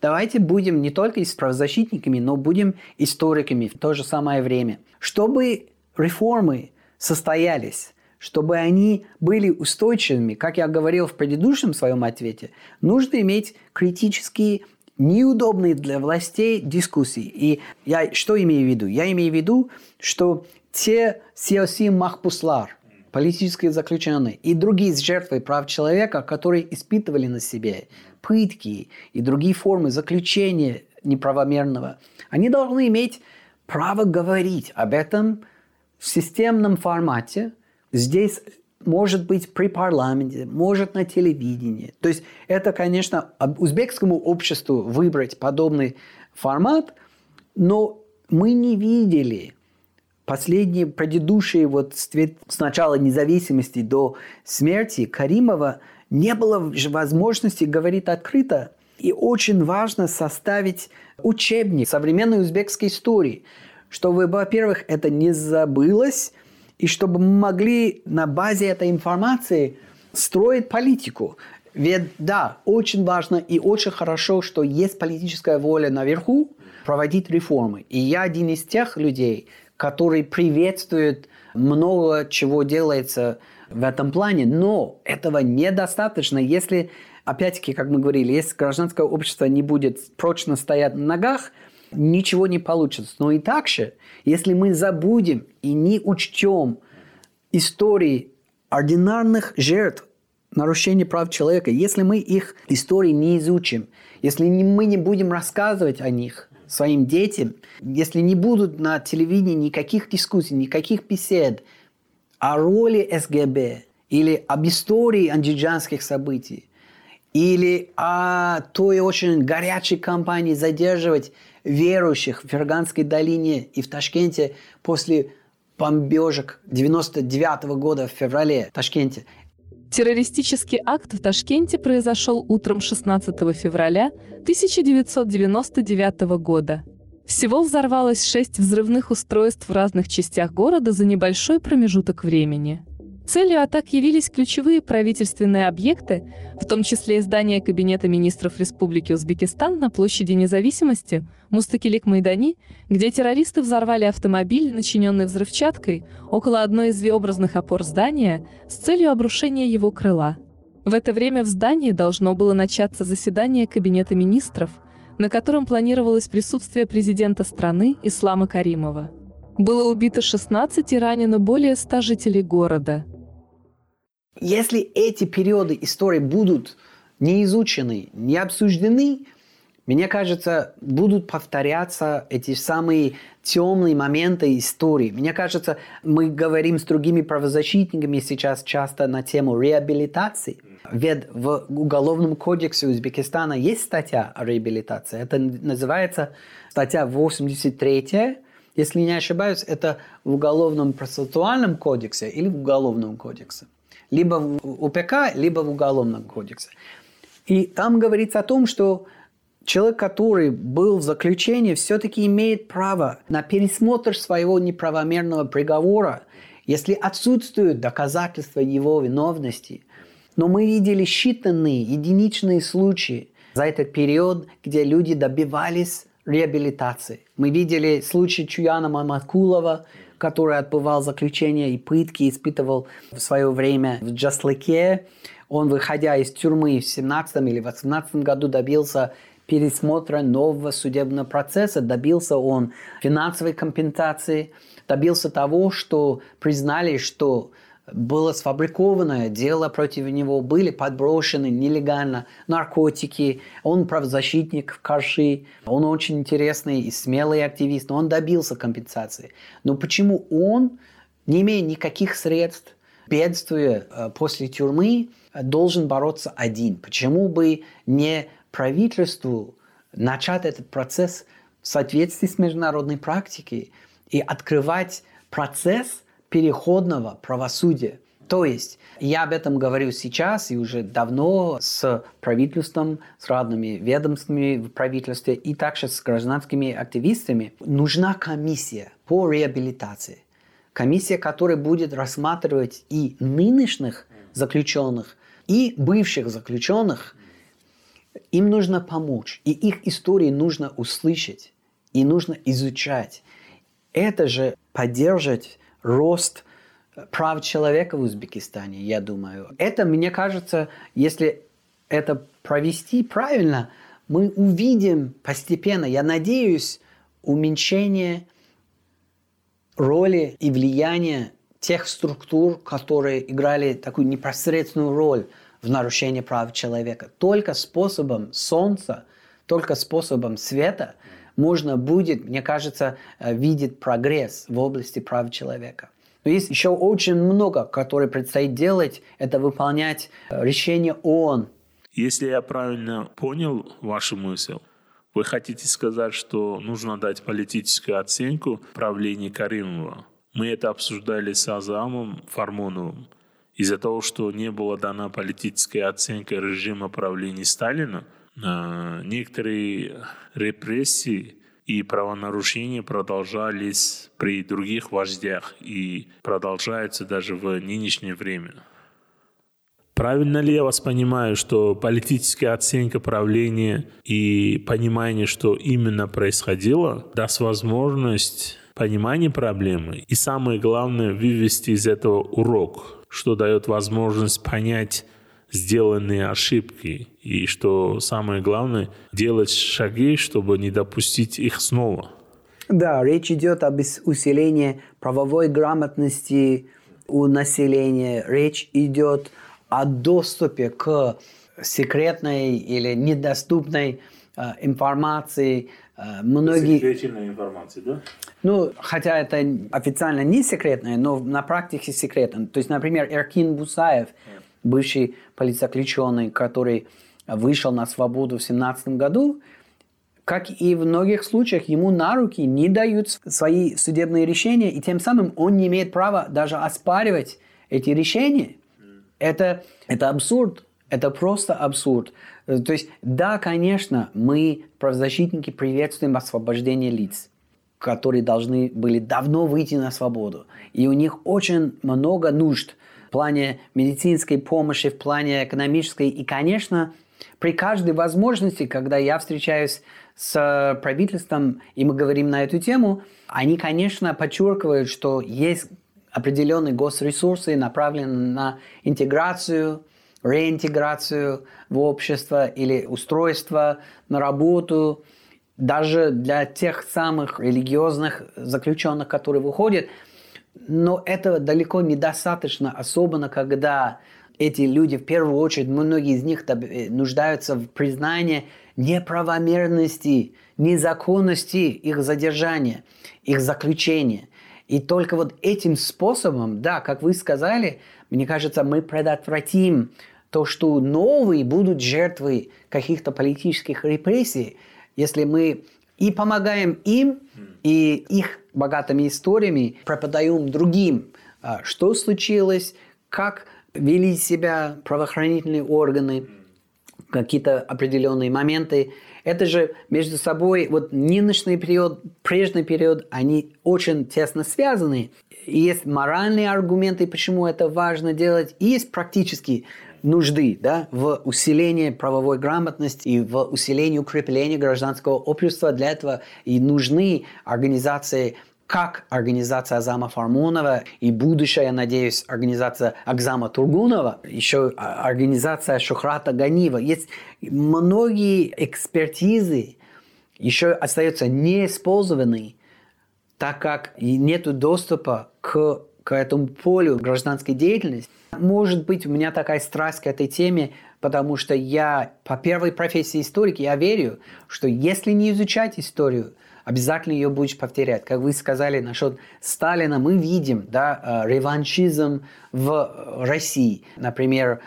Давайте будем не только правозащитниками, но будем историками в то же самое время. Чтобы реформы состоялись, чтобы они были устойчивыми, как я говорил в предыдущем своем ответе, нужно иметь критические неудобные для властей дискуссии. И я что имею в виду? Я имею в виду, что те сиоси махпуслар, политические заключенные и другие жертвы прав человека, которые испытывали на себе пытки и другие формы заключения неправомерного, они должны иметь право говорить об этом в системном формате. Здесь может быть при парламенте, может на телевидении. То есть это, конечно, узбекскому обществу выбрать подобный формат, но мы не видели последние предыдущие вот с начала независимости до смерти Каримова не было возможности говорить открыто. И очень важно составить учебник современной узбекской истории, чтобы, во-первых, это не забылось, и чтобы мы могли на базе этой информации строить политику. Ведь да, очень важно и очень хорошо, что есть политическая воля наверху проводить реформы. И я один из тех людей, который приветствует много чего делается в этом плане, но этого недостаточно, если, опять-таки, как мы говорили, если гражданское общество не будет прочно стоять на ногах, ничего не получится. Но и так же, если мы забудем и не учтем истории ординарных жертв нарушения прав человека, если мы их истории не изучим, если мы не будем рассказывать о них своим детям, если не будут на телевидении никаких дискуссий, никаких бесед, о роли СГБ или об истории андижанских событий, или о той очень горячей кампании задерживать верующих в Ферганской долине и в Ташкенте после бомбежек 99 -го года в феврале в Ташкенте. Террористический акт в Ташкенте произошел утром 16 февраля 1999 года. Всего взорвалось шесть взрывных устройств в разных частях города за небольшой промежуток времени. Целью атак явились ключевые правительственные объекты, в том числе здание Кабинета министров Республики Узбекистан на площади независимости, Мустакилик-Майдани, где террористы взорвали автомобиль, начиненный взрывчаткой, около одной из V-образных опор здания с целью обрушения его крыла. В это время в здании должно было начаться заседание Кабинета министров – на котором планировалось присутствие президента страны Ислама Каримова. Было убито 16 и ранено более 100 жителей города. Если эти периоды истории будут не изучены, не обсуждены, мне кажется, будут повторяться эти самые темные моменты истории. Мне кажется, мы говорим с другими правозащитниками сейчас часто на тему реабилитации. Ведь в Уголовном кодексе Узбекистана есть статья о реабилитации. Это называется статья 83 если не ошибаюсь, это в Уголовном процессуальном кодексе или в Уголовном кодексе. Либо в УПК, либо в Уголовном кодексе. И там говорится о том, что человек, который был в заключении, все-таки имеет право на пересмотр своего неправомерного приговора, если отсутствуют доказательства его виновности. Но мы видели считанные, единичные случаи за этот период, где люди добивались реабилитации. Мы видели случай Чуяна Мамакулова, который отбывал заключение и пытки, испытывал в свое время в Джаслыке. Он, выходя из тюрьмы в 17 или 18 году, добился пересмотра нового судебного процесса. Добился он финансовой компенсации, добился того, что признали, что было сфабрикованное дело против него, были подброшены нелегально наркотики. Он правозащитник в Карши, он очень интересный и смелый активист, но он добился компенсации. Но почему он, не имея никаких средств, бедствия э, после тюрьмы должен бороться один. Почему бы не правительству начать этот процесс в соответствии с международной практикой и открывать процесс переходного правосудия. То есть я об этом говорю сейчас и уже давно с правительством, с разными ведомствами в правительстве и также с гражданскими активистами. Нужна комиссия по реабилитации. Комиссия, которая будет рассматривать и нынешних заключенных, и бывших заключенных. Им нужно помочь, и их истории нужно услышать, и нужно изучать. Это же поддержит рост прав человека в Узбекистане, я думаю. Это, мне кажется, если это провести правильно, мы увидим постепенно, я надеюсь, уменьшение роли и влияния тех структур, которые играли такую непосредственную роль в нарушении прав человека. Только способом солнца, только способом света можно будет, мне кажется, э, видеть прогресс в области прав человека. Но есть еще очень много, которое предстоит делать, это выполнять э, решение ООН. Если я правильно понял вашу мысль, вы хотите сказать, что нужно дать политическую оценку правлению Каримова. Мы это обсуждали с Азамом Фармоновым. Из-за того, что не была дана политическая оценка режима правления Сталина, некоторые репрессии и правонарушения продолжались при других вождях и продолжаются даже в нынешнее время. Правильно ли я вас понимаю, что политическая оценка правления и понимание, что именно происходило, даст возможность понимания проблемы и самое главное вывести из этого урок, что дает возможность понять сделанные ошибки и что самое главное делать шаги, чтобы не допустить их снова. Да, речь идет об усилении правовой грамотности у населения. Речь идет о доступе к секретной или недоступной э, информации. Э, многие... Секретная информация, да? Ну, хотя это официально не секретная, но на практике секретно. То есть, например, Эркин Бусаев, бывший политзаключенный, который вышел на свободу в 17 году, как и в многих случаях, ему на руки не дают свои судебные решения, и тем самым он не имеет права даже оспаривать эти решения. Это, это абсурд, это просто абсурд. То есть, да, конечно, мы, правозащитники, приветствуем освобождение лиц, которые должны были давно выйти на свободу. И у них очень много нужд плане медицинской помощи, в плане экономической. И, конечно, при каждой возможности, когда я встречаюсь с правительством, и мы говорим на эту тему, они, конечно, подчеркивают, что есть определенные госресурсы, направленные на интеграцию, реинтеграцию в общество или устройство на работу, даже для тех самых религиозных заключенных, которые выходят. Но этого далеко недостаточно, особенно когда эти люди, в первую очередь, многие из них э, нуждаются в признании неправомерности, незаконности их задержания, их заключения. И только вот этим способом, да, как вы сказали, мне кажется, мы предотвратим то, что новые будут жертвы каких-то политических репрессий, если мы и помогаем им, и их богатыми историями преподаем другим, а, что случилось, как вели себя правоохранительные органы, какие-то определенные моменты. Это же между собой, вот нынешний период, прежний период, они очень тесно связаны. И есть моральные аргументы, почему это важно делать, и есть практические нужды да, в усилении правовой грамотности и в усилении укрепления гражданского общества. Для этого и нужны организации как организация Азама Фармонова и будущая, я надеюсь, организация Акзама Тургунова, еще организация Шухрата Ганива. Есть многие экспертизы, еще остаются неиспользованные, так как нет доступа к, к этому полю гражданской деятельности. Может быть, у меня такая страсть к этой теме, потому что я по первой профессии историк, я верю, что если не изучать историю, обязательно ее будешь повторять. Как вы сказали насчет Сталина, мы видим да, э, реваншизм в России. Например,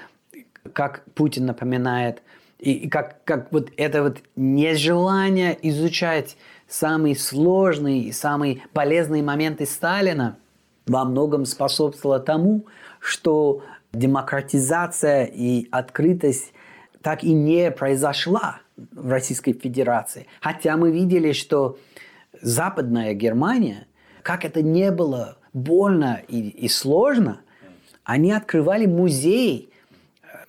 как Путин напоминает, и как, как вот это вот нежелание изучать самые сложные и самые полезные моменты Сталина во многом способствовало тому, что демократизация и открытость так и не произошла в Российской Федерации. Хотя мы видели, что Западная Германия, как это не было больно и, и сложно, они открывали музей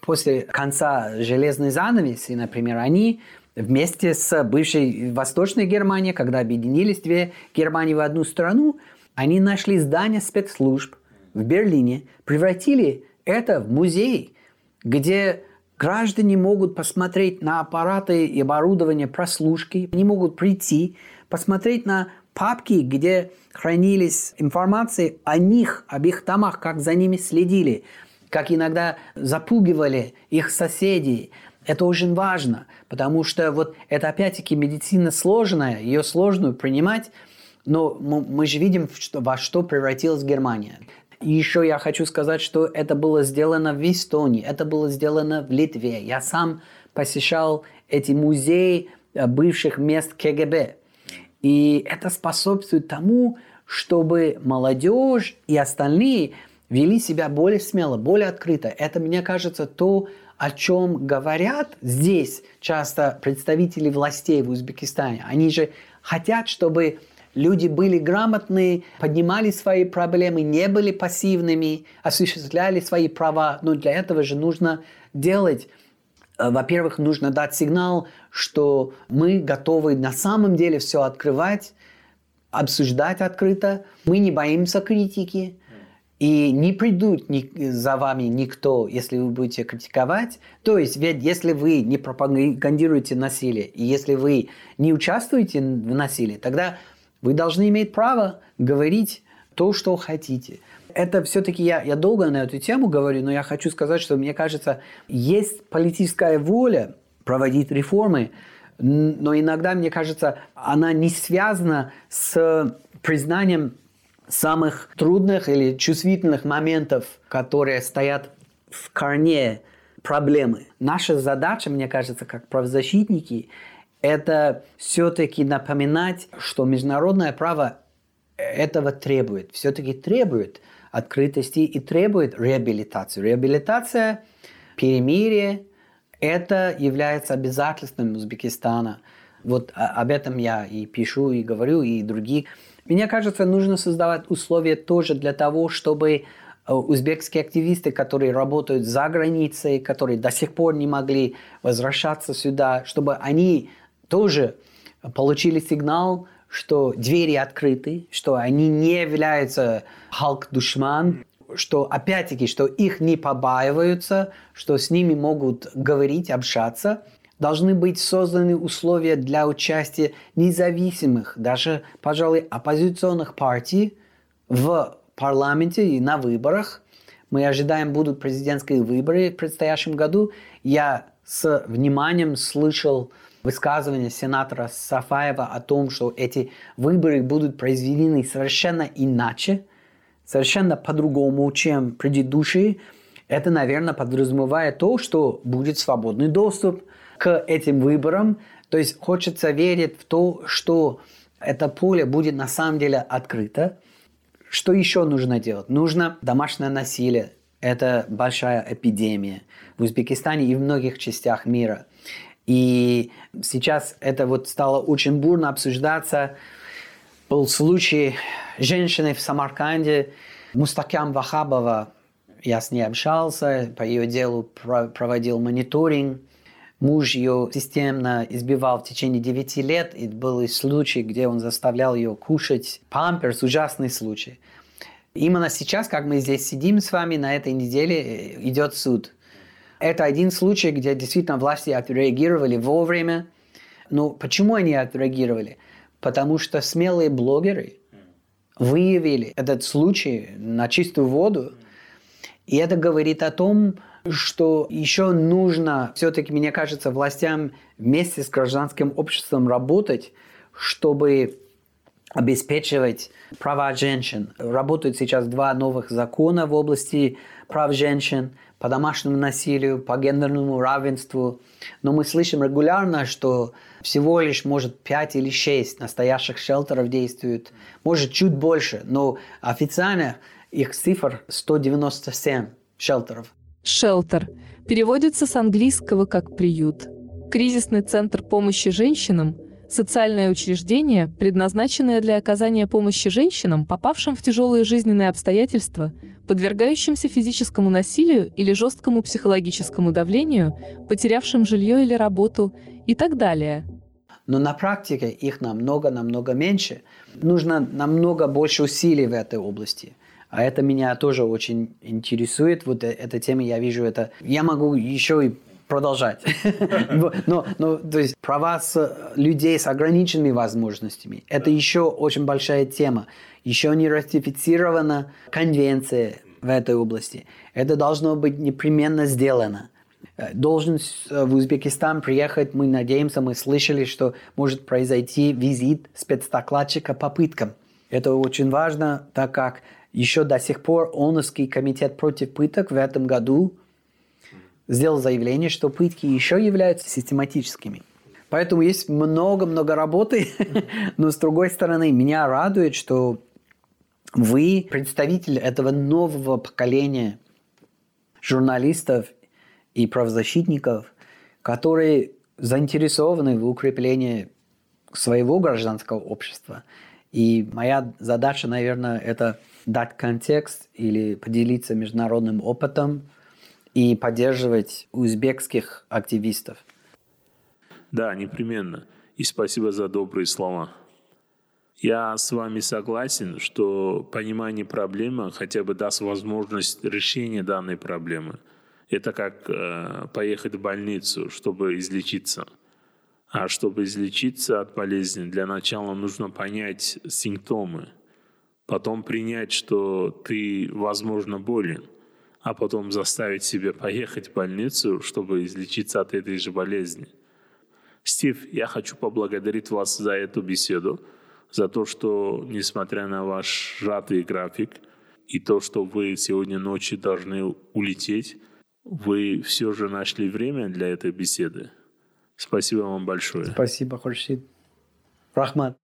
после конца железной занавеси, например, они вместе с бывшей Восточной Германией, когда объединились две Германии в одну страну, они нашли здание спецслужб в Берлине, превратили это в музей, где граждане могут посмотреть на аппараты и оборудование прослушки, они могут прийти, посмотреть на папки, где хранились информации о них, об их домах, как за ними следили, как иногда запугивали их соседей, это очень важно, потому что вот это опять-таки медицина сложная, ее сложную принимать, но мы же видим, что, во что превратилась Германия. И еще я хочу сказать, что это было сделано в Эстонии, это было сделано в Литве. Я сам посещал эти музеи э, бывших мест КГБ. И это способствует тому, чтобы молодежь и остальные вели себя более смело, более открыто. Это, мне кажется, то, о чем говорят здесь часто представители властей в Узбекистане. Они же хотят, чтобы люди были грамотные, поднимали свои проблемы, не были пассивными, осуществляли свои права. Но для этого же нужно делать э, во-первых, нужно дать сигнал, что мы готовы на самом деле все открывать, обсуждать открыто. Мы не боимся критики. И не придут ни, за вами никто, если вы будете критиковать. То есть, ведь если вы не пропагандируете насилие, и если вы не участвуете в насилии, тогда вы должны иметь право говорить то, что хотите. Это все-таки я, я долго на эту тему говорю, но я хочу сказать, что мне кажется, есть политическая воля проводить реформы, но иногда, мне кажется, она не связана с признанием самых трудных или чувствительных моментов, которые стоят в корне проблемы. Наша задача, мне кажется, как правозащитники, это все-таки напоминать, что международное право этого требует. Все-таки требует открытости и требует реабилитации. Реабилитация, перемирие – это является обязательством Узбекистана. Вот об этом я и пишу, и говорю, и другие мне кажется, нужно создавать условия тоже для того, чтобы э, узбекские активисты, которые работают за границей, которые до сих пор не могли возвращаться сюда, чтобы они тоже получили сигнал, что двери открыты, что они не являются халк-душман, что опять-таки, что их не побаиваются, что с ними могут говорить, общаться – должны быть созданы условия для участия независимых, даже, пожалуй, оппозиционных партий в парламенте и на выборах. Мы ожидаем, будут президентские выборы в предстоящем году. Я с вниманием слышал высказывание сенатора Сафаева о том, что эти выборы будут произведены совершенно иначе, совершенно по-другому, чем предыдущие. Это, наверное, подразумевает то, что будет свободный доступ – к этим выборам. То есть хочется верить в то, что это поле будет на самом деле открыто. Что еще нужно делать? Нужно домашнее насилие. Это большая эпидемия в Узбекистане и в многих частях мира. И сейчас это вот стало очень бурно обсуждаться. Был случай женщины в Самарканде, Мустакям Вахабова. Я с ней общался, по ее делу проводил мониторинг. Муж ее системно избивал в течение 9 лет, и был случай, где он заставлял ее кушать памперс, ужасный случай. Именно сейчас, как мы здесь сидим с вами, на этой неделе э, идет суд. Это один случай, где действительно власти отреагировали вовремя. Но почему они отреагировали? Потому что смелые блогеры выявили этот случай на чистую воду. И это говорит о том, что еще нужно, все-таки, мне кажется, властям вместе с гражданским обществом работать, чтобы обеспечивать права женщин. Работают сейчас два новых закона в области прав женщин по домашнему насилию, по гендерному равенству. Но мы слышим регулярно, что всего лишь, может, 5 или 6 настоящих шелтеров действуют. Может, чуть больше, но официально их цифр 197 шелтеров. Шелтер переводится с английского как «приют». Кризисный центр помощи женщинам – социальное учреждение, предназначенное для оказания помощи женщинам, попавшим в тяжелые жизненные обстоятельства, подвергающимся физическому насилию или жесткому психологическому давлению, потерявшим жилье или работу и так далее. Но на практике их намного-намного меньше. Нужно намного больше усилий в этой области. А это меня тоже очень интересует. Вот э, эта тема, я вижу это. Я могу еще и продолжать. но, но, то есть права с, людей с ограниченными возможностями – это еще очень большая тема. Еще не ратифицирована конвенция в этой области. Это должно быть непременно сделано. Э, должен э, в Узбекистан приехать, мы надеемся, мы слышали, что может произойти визит спецдокладчика по пыткам. Это очень важно, так как еще до сих пор ООНовский комитет против пыток в этом году сделал заявление, что пытки еще являются систематическими. Поэтому есть много-много работы, но с другой стороны, меня радует, что вы представитель этого нового поколения журналистов и правозащитников, которые заинтересованы в укреплении своего гражданского общества. И моя задача, наверное, это дать контекст или поделиться международным опытом и поддерживать узбекских активистов. Да, непременно. И спасибо за добрые слова. Я с вами согласен, что понимание проблемы хотя бы даст возможность решения данной проблемы. Это как э, поехать в больницу, чтобы излечиться. А чтобы излечиться от болезни, для начала нужно понять симптомы – потом принять, что ты, возможно, болен, а потом заставить себя поехать в больницу, чтобы излечиться от этой же болезни. Стив, я хочу поблагодарить вас за эту беседу, за то, что, несмотря на ваш сжатый график и то, что вы сегодня ночью должны улететь, вы все же нашли время для этой беседы. Спасибо вам большое. Спасибо, Хуршид. Рахмат.